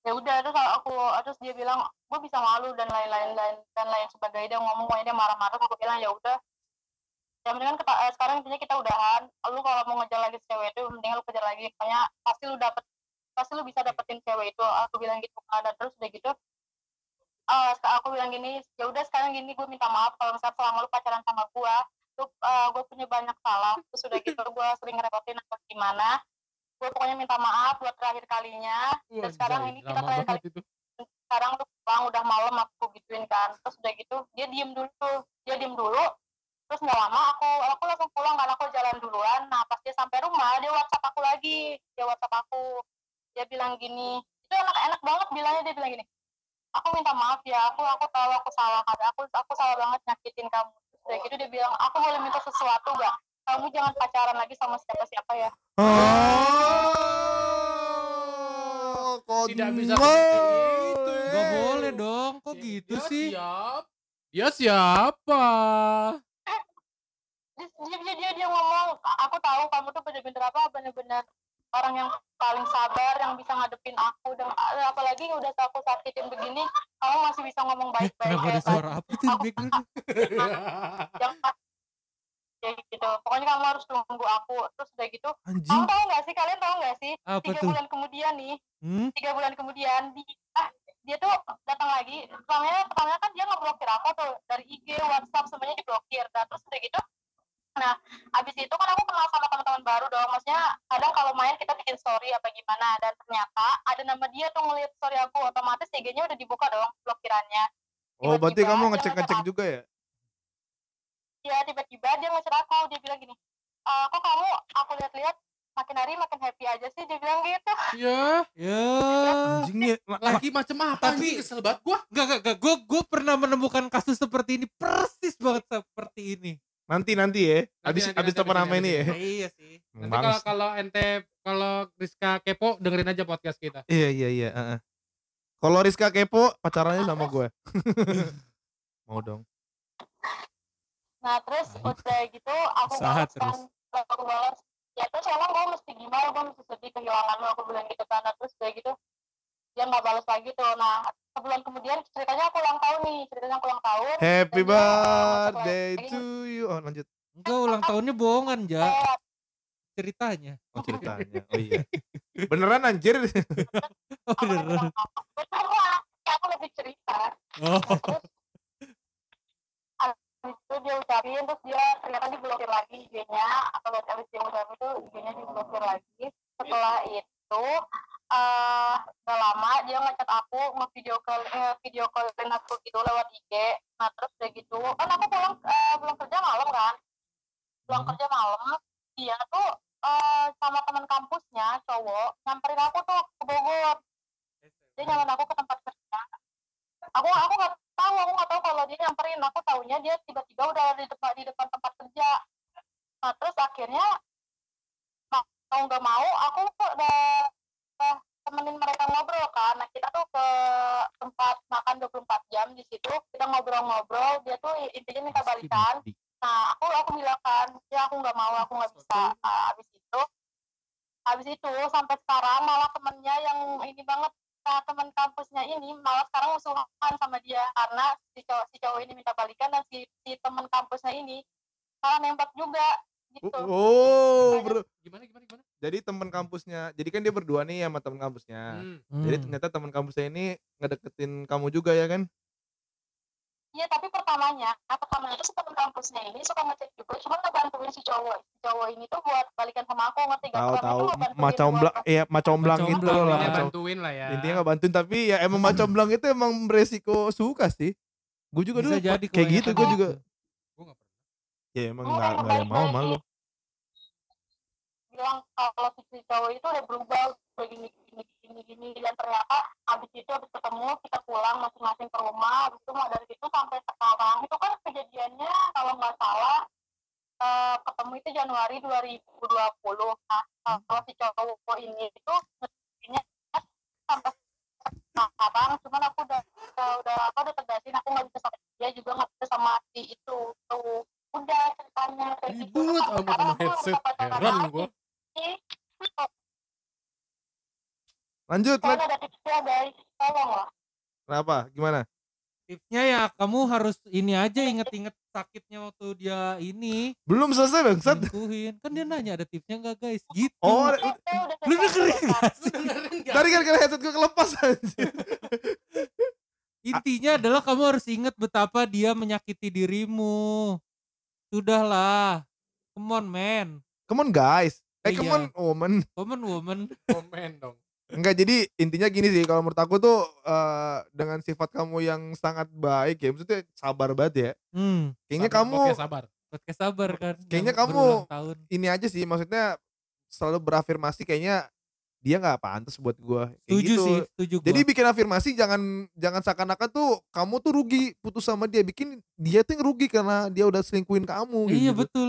Ya udah terus aku terus dia bilang gue bisa malu dan lain-lain lain dan lain sebagainya. Dia ngomong pokoknya dia marah-marah. Aku bilang ya udah. Ya mendingan kita, eh, sekarang intinya kita udahan. Lu kalau mau ngejar lagi cewek itu mendingan lu kejar lagi. Pokoknya pasti lu dapet pasti lu bisa dapetin cewek itu. Aku bilang gitu kan dan terus udah gitu eh, aku bilang gini ya udah sekarang gini gue minta maaf kalau misalnya selama lu pacaran sama gue lu gue punya banyak salah. Terus udah gitu gue sering ngerepotin atau gimana gue pokoknya minta maaf buat terakhir kalinya. Dan sekarang ini kita Lama terakhir kali itu. sekarang tuh pulang udah malam aku gituin kan. Terus udah gitu dia diem dulu tuh. Dia diem dulu terus nggak lama aku aku langsung pulang karena aku jalan duluan. Nah pas dia sampai rumah dia whatsapp aku lagi. Dia whatsapp aku. Dia bilang gini itu enak enak banget bilangnya dia bilang gini. Aku minta maaf ya aku aku tahu aku salah. Kan aku aku salah banget nyakitin kamu. Terus udah gitu dia bilang aku boleh minta sesuatu gak kamu jangan pacaran lagi sama siapa siapa ya Oh, Tidak bisa konyol. seperti itu. Gak boleh dong, kok Ya, gitu dia sih? Siap. Dia siapa? dia, dia, dia, dia, dia ngomong aku tahu kamu tuh bener-bener apa bener-bener orang yang paling sabar yang bisa ngadepin aku dan eh, apalagi udah aku sakitin begini kamu masih bisa ngomong Eh, baik-baik kenapa ada suara apa tuh Aku- ya gitu. Pokoknya kamu harus tunggu aku. Terus udah gitu Anjing. kamu tahu nggak sih? Kalian tahu nggak sih? Apa tiga tuh? bulan kemudian nih. Hmm? tiga bulan kemudian di ah, dia tuh datang lagi. Pertamanya pertamanya kan dia ngeblokir aku tuh dari IG WhatsApp semuanya diblokir. Dan terus udah gitu nah abis itu kan aku kenal sama teman-teman baru dong. Maksudnya kadang kalau main kita bikin story apa gimana. Dan ternyata ada nama dia tuh ngeliat story aku. Otomatis IG-nya udah dibuka dong blokirannya. Oh, berarti kamu dia ngecek-ngecek juga ya? Ya tiba-tiba dia ngecer aku dia bilang gini e, kok kamu aku lihat-lihat makin hari makin happy aja sih dia bilang gitu ya, Ya. Lagi macem apa? Tapi- Tapi kesel banget gua. Gak, gak, gak. Gue gue pernah menemukan kasus seperti ini persis banget seperti ini. Nanti nanti ya. Abis nanti, abis nanti, temen abis nama ini, ya. abis iya sih. Nanti kalau kalau ente kalau Rizka kepo dengerin aja podcast kita. Iya iya iya. heeh. Kalau Rizka kepo pacarannya sama gue. Mau dong. Nah terus udah gitu aku balas kan aku balas ya terus emang gue mesti gimana gue mesti sedih kehilangan lu aku bilang gitu kan Nah, terus udah gitu dia nggak balas lagi tuh nah sebulan kemudian ceritanya aku ulang tahun nih ceritanya aku ulang tahun Happy birthday to you. Oh lanjut. Enggak ulang tahunnya bohongan, Ja. eh, Ceritanya. Oh ceritanya. Oh iya. Beneran anjir. Oh, beneran. betul aku lebih cerita Oh. Terus dia ternyata diblokir lagi IG-nya atau habis dia ucapin itu IG-nya diblokir lagi. Setelah itu eh gak lama dia ngechat aku nge-video call video callin aku gitu lewat IG iya macomblang gitu Macomblang, lah. ya, macom- bantuin lah ya. Intinya nggak bantuin tapi ya emang macomblang itu emang beresiko suka sih. Gue juga Bisa dulu jadi kayak gitu gue juga. Gua nggak pernah. Ya emang Oh, nggak yang mau malu. bilang kalau si cowok itu udah berubah, udah gini gini gini dan ternyata habis itu habis ketemu kita pulang masing-masing ke rumah, habis itu mau dari situ sampai sekarang itu kan kejadiannya kalau nggak salah eh, ketemu itu Januari 2020. Nah kalau si cowok ini itu ngejadinya sampai sekarang, cuman aku udah udah, udah apa udah tegasin aku nggak bisa sama dia juga nggak bisa sama si itu tuh udah ceritanya kayak gitu. Ribut sekarang sama aku headset. Heran gua. Lanjut, lanjut. ada tipsnya guys, tolong lah. Kenapa? Gimana? Tipsnya ya kamu harus ini aja inget-inget sakitnya waktu dia ini Belum selesai bangsat. selingkuhin. Kan dia nanya ada tipsnya nggak guys? Gitu. Oh, Itu udah Lu dengerin nggak sih? Tadi kan karena headset gue kelepas anjir. Intinya adalah kamu harus ingat betapa dia menyakiti dirimu. Sudahlah. Come on, man. Come on guys. Eh, Iya. come on woman. Come on, woman. Komen dong. Enggak, jadi intinya gini sih, kalau menurut aku tuh eh, dengan sifat kamu yang sangat baik ya, maksudnya sabar banget ya. Hmm. Kayaknya Sabar, kamu Oke, sabar. Podcast sabar kan. Kayaknya kamu tahun. ini aja sih, maksudnya selalu berafirmasi kayaknya dia nggak pantas buat gua. Kayak Setuju gitu. sih, setuju gua. Jadi bikin afirmasi jangan jangan seakan-akan tuh kamu tuh rugi putus sama dia, bikin dia tuh yang rugi karena dia udah selingkuhin kamu. iya gitu. betul.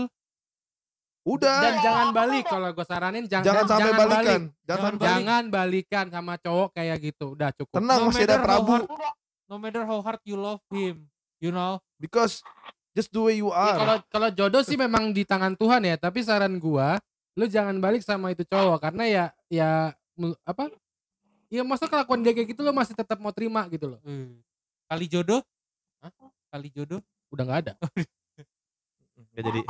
Udah, Dan jangan balik kalau gue saranin jangan jangan sampai jangan balikan, balik. jangan Jangan balik. Jangan balikan sama cowok kayak gitu. Udah cukup. Tenang, No masih ada matter how Prabu. hard-. No matter how hard you love him, you know. Because just the way you Ya, are. kalau kalau jodoh sih memang di tangan Tuhan ya, tapi saran gua lu jangan balik sama itu cowok karena ya ya apa? Ya masa kelakuan dia kayak gitu lu masih tetap mau terima gitu loh. Eh, Kali jodoh? Hah? Kali jodoh? Udah nggak ada. Nggak jadi.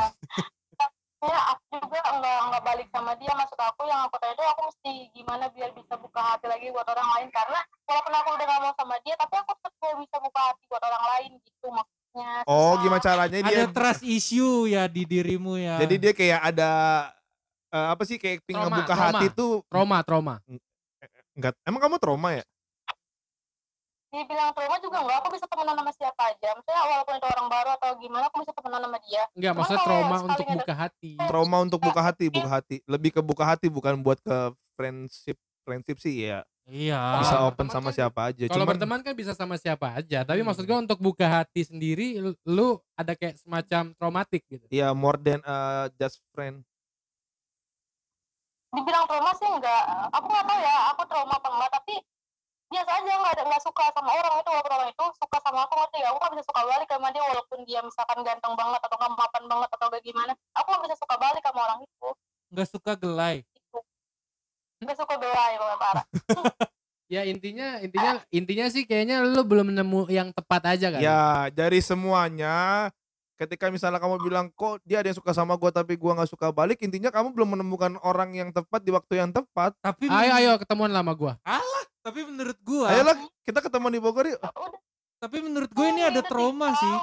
Ya aku juga enggak enggak balik sama dia maksud aku yang aku tanya itu aku mesti gimana biar bisa buka hati lagi buat orang lain karena walaupun aku udah gak mau sama dia tapi aku tetap mau bisa buka hati buat orang lain gitu maksudnya Oh, Nah, gimana caranya dia? Ada trust issue ya di dirimu ya. Jadi dia kayak ada eh, apa sih kayak ngebuka trauma. hati tuh Trauma, trauma. enggak. Emang kamu trauma ya? Dibilang trauma juga enggak aku bisa temenan sama siapa aja maksudnya walaupun itu orang baru atau gimana aku bisa temenan sama dia Enggak, Cuman maksudnya kalau trauma untuk ada- buka hati. Trauma untuk buka hati, buka hati. Lebih ke buka hati bukan buat ke friendship friendship sih ya. Iya. Bisa open teman sama kan- siapa aja. Kalau Cuman berteman kan bisa sama siapa aja, tapi Hmm. maksud gua untuk buka hati sendiri lu, lu ada kayak semacam traumatik gitu. ya more than a just friend. dibilang trauma sih enggak aku nggak tahu ya aku trauma apa enggak tapi biasa aja nggak ada nggak suka sama orang itu walaupun orang itu suka sama aku ngerti ya aku nggak bisa suka balik sama dia walaupun dia misalkan ganteng banget atau nggak mapan banget atau kayak gimana aku nggak bisa suka balik sama orang itu Nggak suka gelai. gitu nggak suka belai pokoknya parah Ya intinya intinya intinya sih kayaknya lu belum nemu yang tepat aja kan. Ya, dari semuanya ketika misalnya kamu bilang kok dia ada yang suka sama gua tapi gua nggak suka balik, intinya kamu belum menemukan orang yang tepat di waktu yang tepat. Tapi Ayo ayo ketemuan lama gua. tapi menurut gua, Ayolah, kita ketemu di Bogor yuk. tapi menurut gue ini ada trauma sih.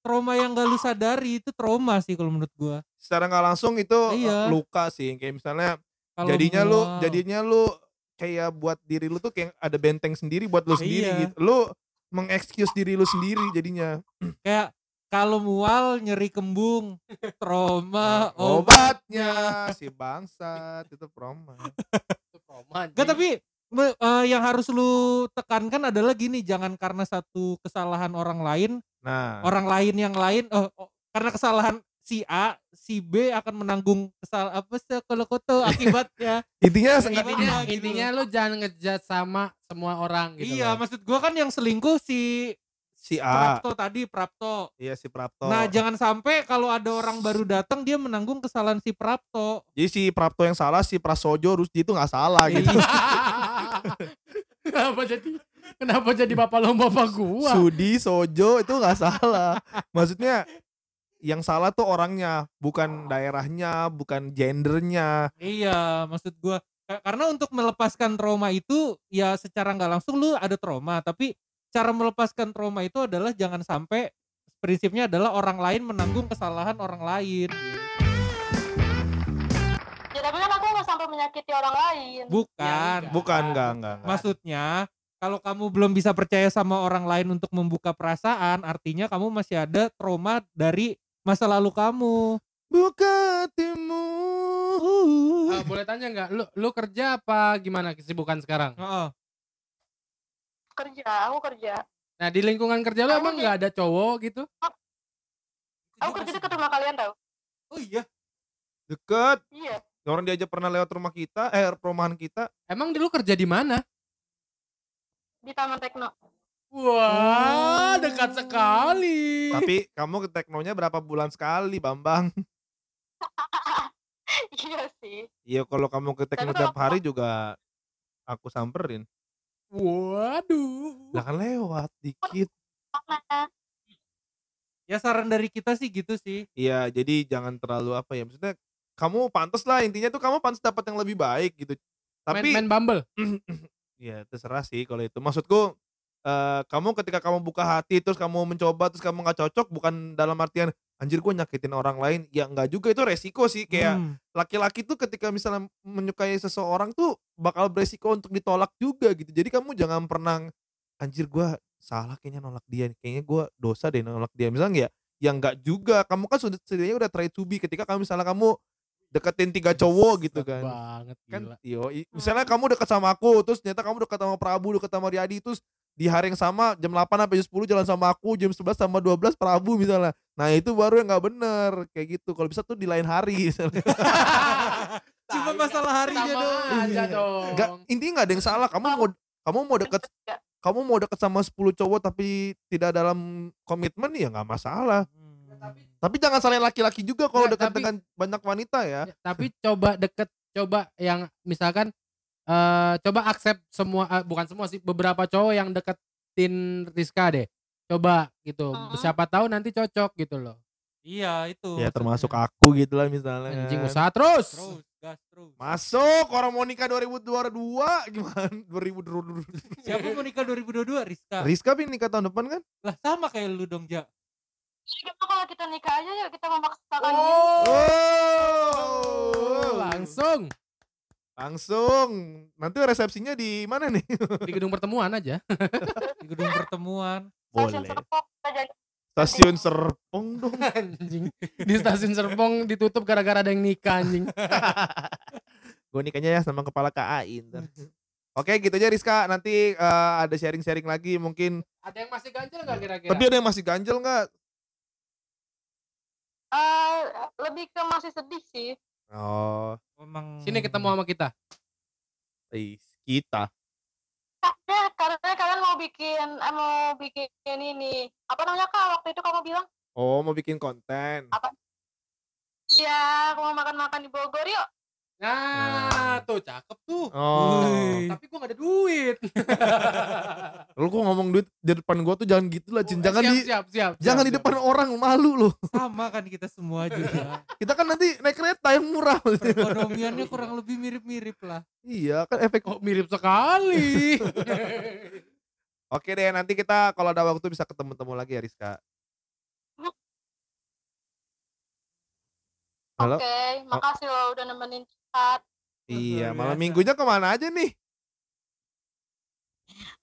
Trauma yang gak lu sadari itu trauma sih kalau menurut gua. Secara nggak langsung itu Iya. eh, luka sih. Kayak misalnya Kalau jadinya lu mual. jadinya lu kayak buat diri lu tuh kayak ada benteng sendiri buat lu sendiri Iya. gitu. Lu mengexcuse diri lu sendiri jadinya. kayak kalau mual nyeri kembung trauma obat Obatnya si bangsat itu promo. Itu trauma. Gak tapi eh, yang harus lu tekankan adalah gini jangan karena satu kesalahan orang lain Nah, orang lain yang lain oh, oh, karena kesalahan si A si B akan menanggung kesal apa sih kalau koto akibatnya intinya Intinya- intinya gitu. intinya lu jangan ngejat sama semua orang gitu. iya loh. maksud gua kan yang selingkuh si si A, Prapto tadi Prapto iya si Prapto. nah jangan sampai kalau ada orang baru datang dia menanggung kesalahan si Prapto Jadi si Prapto yang salah, si Prasojo Rusdi itu nggak salah gitu. Iya. kenapa jadi kenapa jadi bapak lomba bapak gua? Sudi, Sojo itu nggak salah. Maksudnya yang salah tuh orangnya, bukan daerahnya, bukan gendernya. Iya, maksud gua ka- karena untuk melepaskan trauma itu ya secara nggak langsung lu ada trauma, tapi cara melepaskan trauma itu adalah jangan sampai prinsipnya adalah orang lain menanggung kesalahan orang lain. ya tapi kan aku nggak sampai menyakiti orang lain Bukan. Ya, Bukan, enggak, enggak. enggak. Maksudnya kalau kamu belum bisa percaya sama orang lain untuk membuka perasaan, artinya kamu masih ada trauma dari masa lalu kamu. Buka hatimu. Uh. Ah, boleh tanya nggak? Lu lu kerja apa gimana kesibukan sekarang? Heeh. Kerja aku kerja Nah di lingkungan kerja lu Aku emang nggak ada cowok gitu? aku kerja dekat rumah kalian tau Oh iya. Deket. iya Orang dia aja pernah lewat rumah kita, eh perumahan kita. Emang dulu kerja di mana? di taman tekno Wah, dekat sekali. Tapi kamu ke teknonya berapa bulan sekali, Bambang? iya sih Iya, kalau kamu ke tekno tiap hari juga aku samperin. Waduh. Lah kan lewat dikit. Ya saran dari kita sih gitu sih. Iya, jadi jangan terlalu apa ya, maksudnya kamu pantas lah intinya tuh kamu pantas dapat yang lebih baik gitu. Main, Tapi main Bumble. ya terserah sih kalau itu. Maksudku eh, kamu ketika kamu buka hati terus kamu mencoba terus kamu nggak cocok bukan dalam artian anjir gue nyakitin orang lain ya enggak juga itu resiko sih kayak Hmm. laki-laki tuh ketika misalnya menyukai seseorang tuh bakal beresiko untuk ditolak juga gitu jadi kamu jangan pernah anjir gua salah kayaknya nolak dia kayaknya gua dosa deh nolak dia misalnya ya ya enggak juga kamu kan sudah setidaknya udah try to be ketika kamu misalnya kamu deketin tiga cowok gitu kan banget kan gila. yo misalnya kamu dekat sama aku terus ternyata kamu dekat sama Prabu dekat sama Riyadi terus di hari yang sama jam 8 sampai jam 10 jalan sama aku jam 11 sama 12 Prabu misalnya nah itu baru yang nggak bener kayak gitu kalau bisa tuh di lain hari misalnya. Cuma masalah harinya Sama doang. aja Iya. dong. Nggak, intinya nggak ada yang salah kamu mau kamu mau deket kamu mau deket sama 10 cowok tapi tidak dalam komitmen ya nggak masalah Hmm. tapi jangan salahin laki-laki juga kalau dekat tapi- dengan banyak wanita ya Ya, tapi coba deket coba yang misalkan eh coba accept semua eh, bukan semua sih beberapa cowok yang deketin Rizka deh coba gitu Mm-mm. siapa tahu nanti cocok gitu loh Iya itu. ya termasuk aku gitu lah misalnya anjing kan. usaha terus Terus, gas terus. Masuk orang mau nikah 2022 gimana? 2022. Siapa mau nikah 2022? Rizka. Rizka pin nikah tahun depan kan? Lah sama kayak lu dong, Ja. Jadi gitu kalau kita nikah aja yuk kita memaksakan diri. Oh. langsung Langsung. Nanti resepsinya di mana nih? di gedung pertemuan aja Di gedung pertemuan. Stasiun Serpong kita jadi Stasiun Serpong dong. anjing di stasiun Serpong ditutup gara-gara ada yang nikah anjing Gue nikahnya ya sama kepala KAI ntar. Oke gitu aja Rizka. Nanti eh, ada sharing-sharing lagi mungkin. ada yang masih ganjel nggak kira-kira Tapi ada yang masih ganjel nggak? Eh, lebih ke masih sedih sih. Oh, Emang sini ketemu sama kita. Ih, kita. Ya, karena kalian mau bikin eh, mau bikin ini. Apa namanya kak waktu itu kamu bilang? Oh, mau bikin konten. ya aku mau makan-makan di Bogor yuk nah tuh cakep tuh Oh. Tapi gua gak ada duit Lu kok ngomong duit di depan gua tuh jangan gitu lah, Cin. Eh, Jangan siap, di siap, siap, jangan siap, di siap. depan orang malu loh. sama kan kita semua juga. Kita kan nanti naik kereta yang murah. Perekonomiannya kurang lebih mirip-mirip lah. iya, kan efek. Oh mirip sekali. Oke deh, nanti kita kalau ada waktu bisa ketemu-temu lagi ya Rizka. Halo? oke makasih loh udah nemenin Iya, malam biasa. minggunya ke mana aja nih?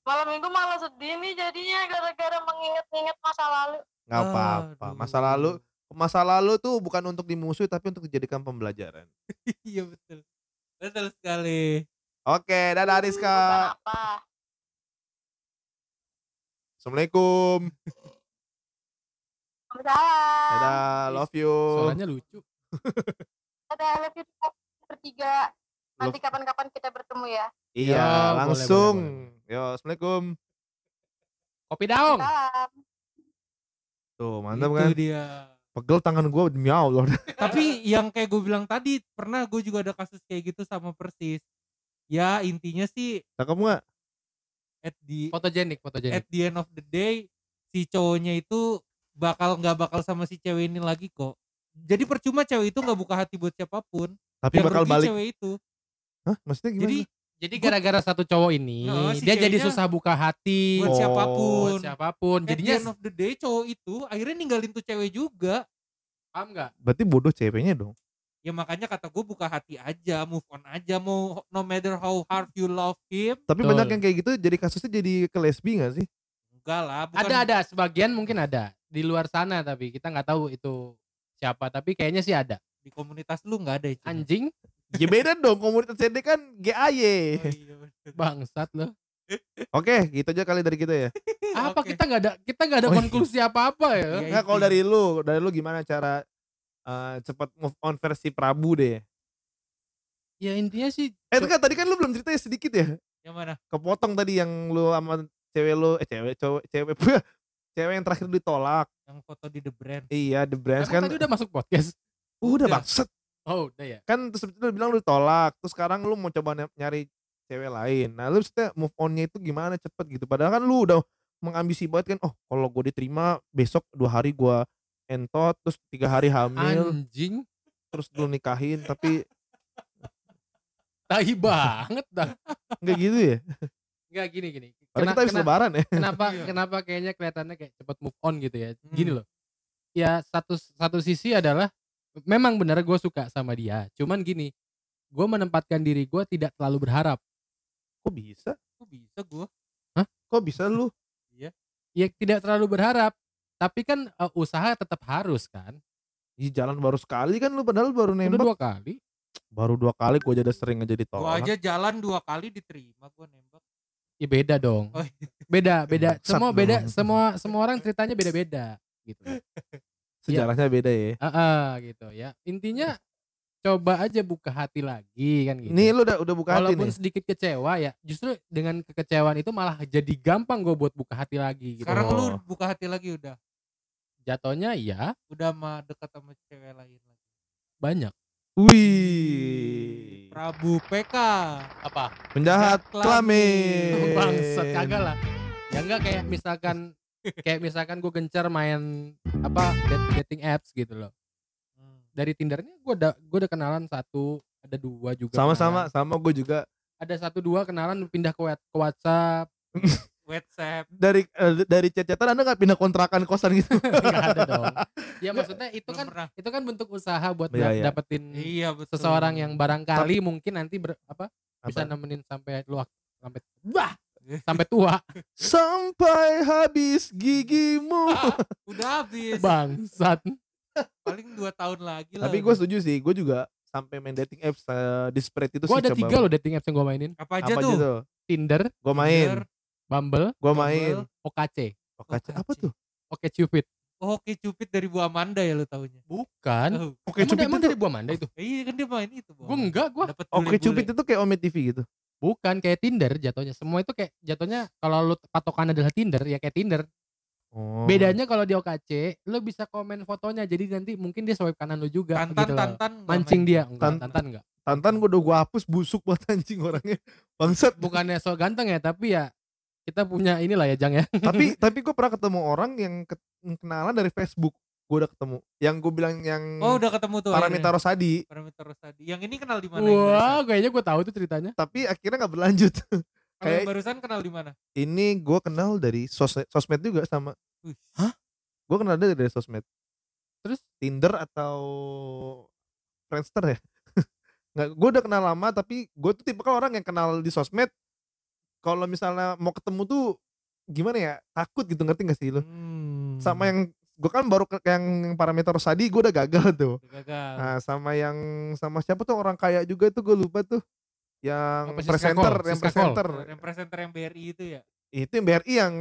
malam minggu malah sedih nih jadinya gara-gara mengingat-ingat masa lalu Nggak apa-apa. Masa lalu, masa lalu tuh bukan untuk dimusuhi tapi untuk dijadikan pembelajaran. iya betul. Betul sekali. Oke, dadah Rizka. bukan apa Assalamualaikum. Waalaikumsalam Dadah, love you. Suaranya lucu. dadah love you bertiga nanti kapan-kapan kita bertemu ya Iya, Ya, langsung. boleh, Yo, assalamualaikum. Kopi daung. salam Tuh, mantap Itu kan? dia. Pegel tangan gua demi Allah. Tapi yang kayak gue bilang tadi, pernah gue juga ada kasus kayak gitu sama persis. Ya intinya sih Cakep nggak? at the Fotogenik, fotogenik. at the end of the day si cowoknya itu bakal nggak bakal sama si cewek ini lagi kok. Jadi percuma cewek itu nggak buka hati buat siapa pun. Tapi Yang bakal rugi balik. cewek itu. Hah? Maksudnya gimana? Jadi Jadi gara-gara satu cowok ini, Nah, si dia jadi susah buka hati buat Oh, siapa pun. buat siapa pun. At the Jadinya end of the day cowok itu akhirnya ninggalin tuh cewek juga. paham nggak? Berarti bodoh ceweknya dong. Ya makanya kata gue buka hati aja, move on aja. Mau no matter how hard you love him, Tapi Betul. banyak yang kayak gitu jadi kasusnya jadi ke lesbi gak sih? enggak lah. Bukan, Ada ada sebagian mungkin ada di luar sana tapi kita nggak tahu itu siapa tapi kayaknya sih ada. Di komunitas lu nggak ada itu. Anjing Ya beda dong, komunitas CD kan GAY. Oh, iya, bangsat loh. Oke, gitu aja kali dari kita ya. Apa Oke. kita nggak ada kita nggak ada Oh, iya. konklusi apa-apa ya? Iya, Enggak kalau intinya. dari lu, dari lu gimana cara eh, cepat move on versi Prabu deh. Ya intinya sih Eh enggak, tadi kan lu belum cerita ya sedikit ya. Yang mana? Kepotong tadi yang lu sama cewek lu, eh cewek cowok cewek cewek yang terakhir ditolak. Yang foto di The Brand. Iya, The Emang kan. tadi udah masuk podcast. Udah udah. bangset. Oh udah ya. Kan terus itu lu bilang lu ditolak. Terus sekarang lu mau coba ny- nyari cewek lain. Nah, lu maksudnya move on-nya itu gimana cepet gitu. Padahal kan lu udah mengambisi banget kan. Oh, kalau gue diterima besok dua hari gua entot terus tiga hari hamil Anjing. terus lu nikahin tapi Tai banget dah. enggak gitu ya Enggak gini gini. Kena- kita habis kena- lebaran ya. kenapa Iya. kenapa kayaknya kelihatannya kayak cepet move on gitu ya gini Hmm. loh ya satu satu sisi adalah memang benar gue suka sama dia cuman gini gue menempatkan diri gue tidak terlalu berharap Kok bisa? Kok bisa gue? Kok bisa lu? ya tidak terlalu berharap tapi kan eh, usaha tetap harus kan Ih, jalan baru sekali kan lu padahal baru udah nembak. dua kali Baru dua kali gua jadi sering aja Gue ditolak. aja jalan dua kali diterima gue nembak. ya beda dong Oh, iya. beda beda Bangsat semua beda semua semua orang ceritanya beda beda gitu Sejarahnya beda ya. Ah, ah, gitu ya intinya coba aja buka hati lagi kan gitu Ini lu udah udah buka hati walaupun nih. sedikit kecewa ya justru dengan kekecewaan itu malah jadi gampang gue buat buka hati lagi gitu Sekarang Oh. lu buka hati lagi udah. jatuhnya ya Udah mah dekat sama cewek lain lagi. banyak Wih. Prabu PK. apa Penjahat kelamin. bangsat kagak lah ya enggak kayak misalkan kayak misalkan gue gencar main apa dat- dating apps gitu loh Hmm. dari tindernya gue udah gue udah kenalan satu ada dua juga Sama-sama kenalan. sama gue juga ada satu dua kenalan pindah ke, ke WhatsApp WhatsApp. dari eh, dari chat-chatan Anda nggak pindah kontrakan kosan gitu. nggak ada dong ya maksudnya itu Belum kan pernah. itu kan bentuk usaha buat dap- iya. dapetin Iya betul. seseorang yang barangkali mungkin nanti ber, apa bisa Apa? nemenin sampai lu sampai wah sampai tua Sampai habis gigimu. Ah, udah habis. bangsat Paling dua tahun lagi lah. Tapi gue setuju sih, gue juga sampai main dating apps uh, di spread itu gue sih ada coba. tiga loh dating apps yang gue mainin apa aja Apa tuh? aja tuh? Tinder Gue main, Tinder. Bumble gue main. OKC kaca apa OKC. tuh? Oke Cupid Oh, Oke Cupid dari Bu Amanda ya lu taunya. bukan Oh, Oke Cupid emang itu dari buah manda itu eh, iya kan dia main itu. Bu gue Amanda. enggak gue Oke. Cupid itu kayak Ome TV gitu. Bukan kayak Tinder jatuhnya semua itu kayak jatuhnya kalau lu patokan adalah Tinder ya kayak Tinder Oh. bedanya kalau di OKC lu bisa komen fotonya jadi nanti mungkin dia swipe kanan lu juga Tantan gitu loh. Tantan nggak mancing dia enggak Tan- tantan enggak Tantan gue udah gue hapus busuk buat anjing orangnya. Bangsat. bukannya so ganteng ya tapi ya kita punya inilah ya Jang ya tapi tapi gue pernah ketemu orang yang ke- kenalan dari Facebook. Gue udah ketemu. Yang gue bilang yang Oh, udah ketemu tuh. Paramita. Rosadi. Paramita Rosadi. Yang ini kenal di mana? wah barusan? kayaknya gue tahu tuh ceritanya Tapi akhirnya nggak berlanjut. Kayak- barusan kenal di mana? Ini gue kenal dari sos sosmed juga sama. Wih. Gue kenal dia dari sosmed. Terus? Tinder atau Friendster ya? Nggak, gue udah kenal lama tapi gue tuh tipe orang yang kenal di sosmed. Kalau misalnya mau ketemu tuh gimana ya takut gitu ngerti gak sih lo? Hmm. Sama yang gue kan baru ke yang parameter Sadi gue udah gagal tuh. gagal. Nah sama yang sama siapa tuh orang kaya juga tuh gue lupa tuh. Yang Apa, Siska presenter, Call? yang Siska presenter. yang presenter yang BRI itu ya? Itu yang BRI yang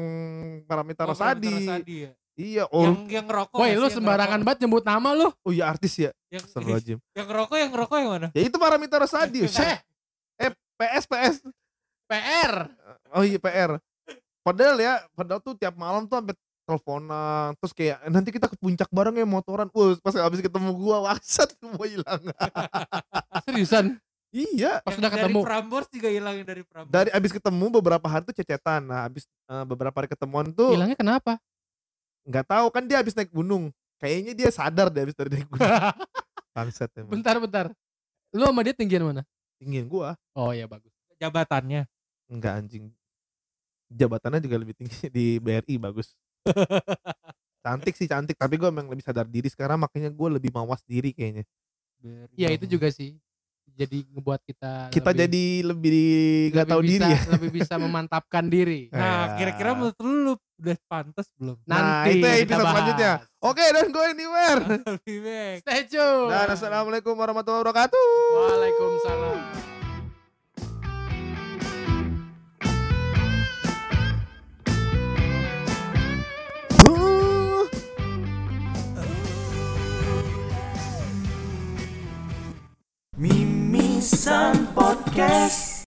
parameter Oh, ya? Iya, oh, Yang yang ngerokok. Woi lu sembarangan banget nyebut nama lu oh iya artis ya. Yang, Astagfirullahaladzim. yang ngerokok yang ngerokok yang mana? ya itu parameter Rosadi. Syeh. Eh, PS PS. PR Oh iya PR. Padahal ya, padahal tuh tiap malam tuh sampai teleponan terus kayak nanti kita ke puncak bareng ya motoran. Wah, pas habis ketemu gua waksat mau hilang. seriusan iya. pas udah ketemu Dari Prambors juga hilangin dari Prambors. Dari abis ketemu beberapa hari tuh cecetan. Nah, abis eh, beberapa hari ketemuan tuh hilangnya kenapa nggak tahu kan dia habis naik gunung. Kayaknya dia sadar deh habis dari naik gunung. Bangsat emang. bentar bentar lu sama dia tinggian mana Tinggiin gua. oh ya bagus jabatannya. Enggak anjing. Jabatannya juga lebih tinggi di BRI bagus. cantik sih cantik, tapi gue emang lebih sadar diri sekarang makanya gue lebih mawas diri kayaknya. Ya itu juga sih jadi ngebuat kita Kita lebih- jadi lebih nggak tahu bisa, diri ya. lebih bisa memantapkan diri Ya. Nah, kira-kira menurut lu, udah pantas belum? Nah, nanti itu kita episode bahas. selanjutnya. Oke, don't go anywhere. Lebih baik. stay tune Dan assalamualaikum warahmatullahi wabarakatuh. Waalaikumsalam Mimisan Podcast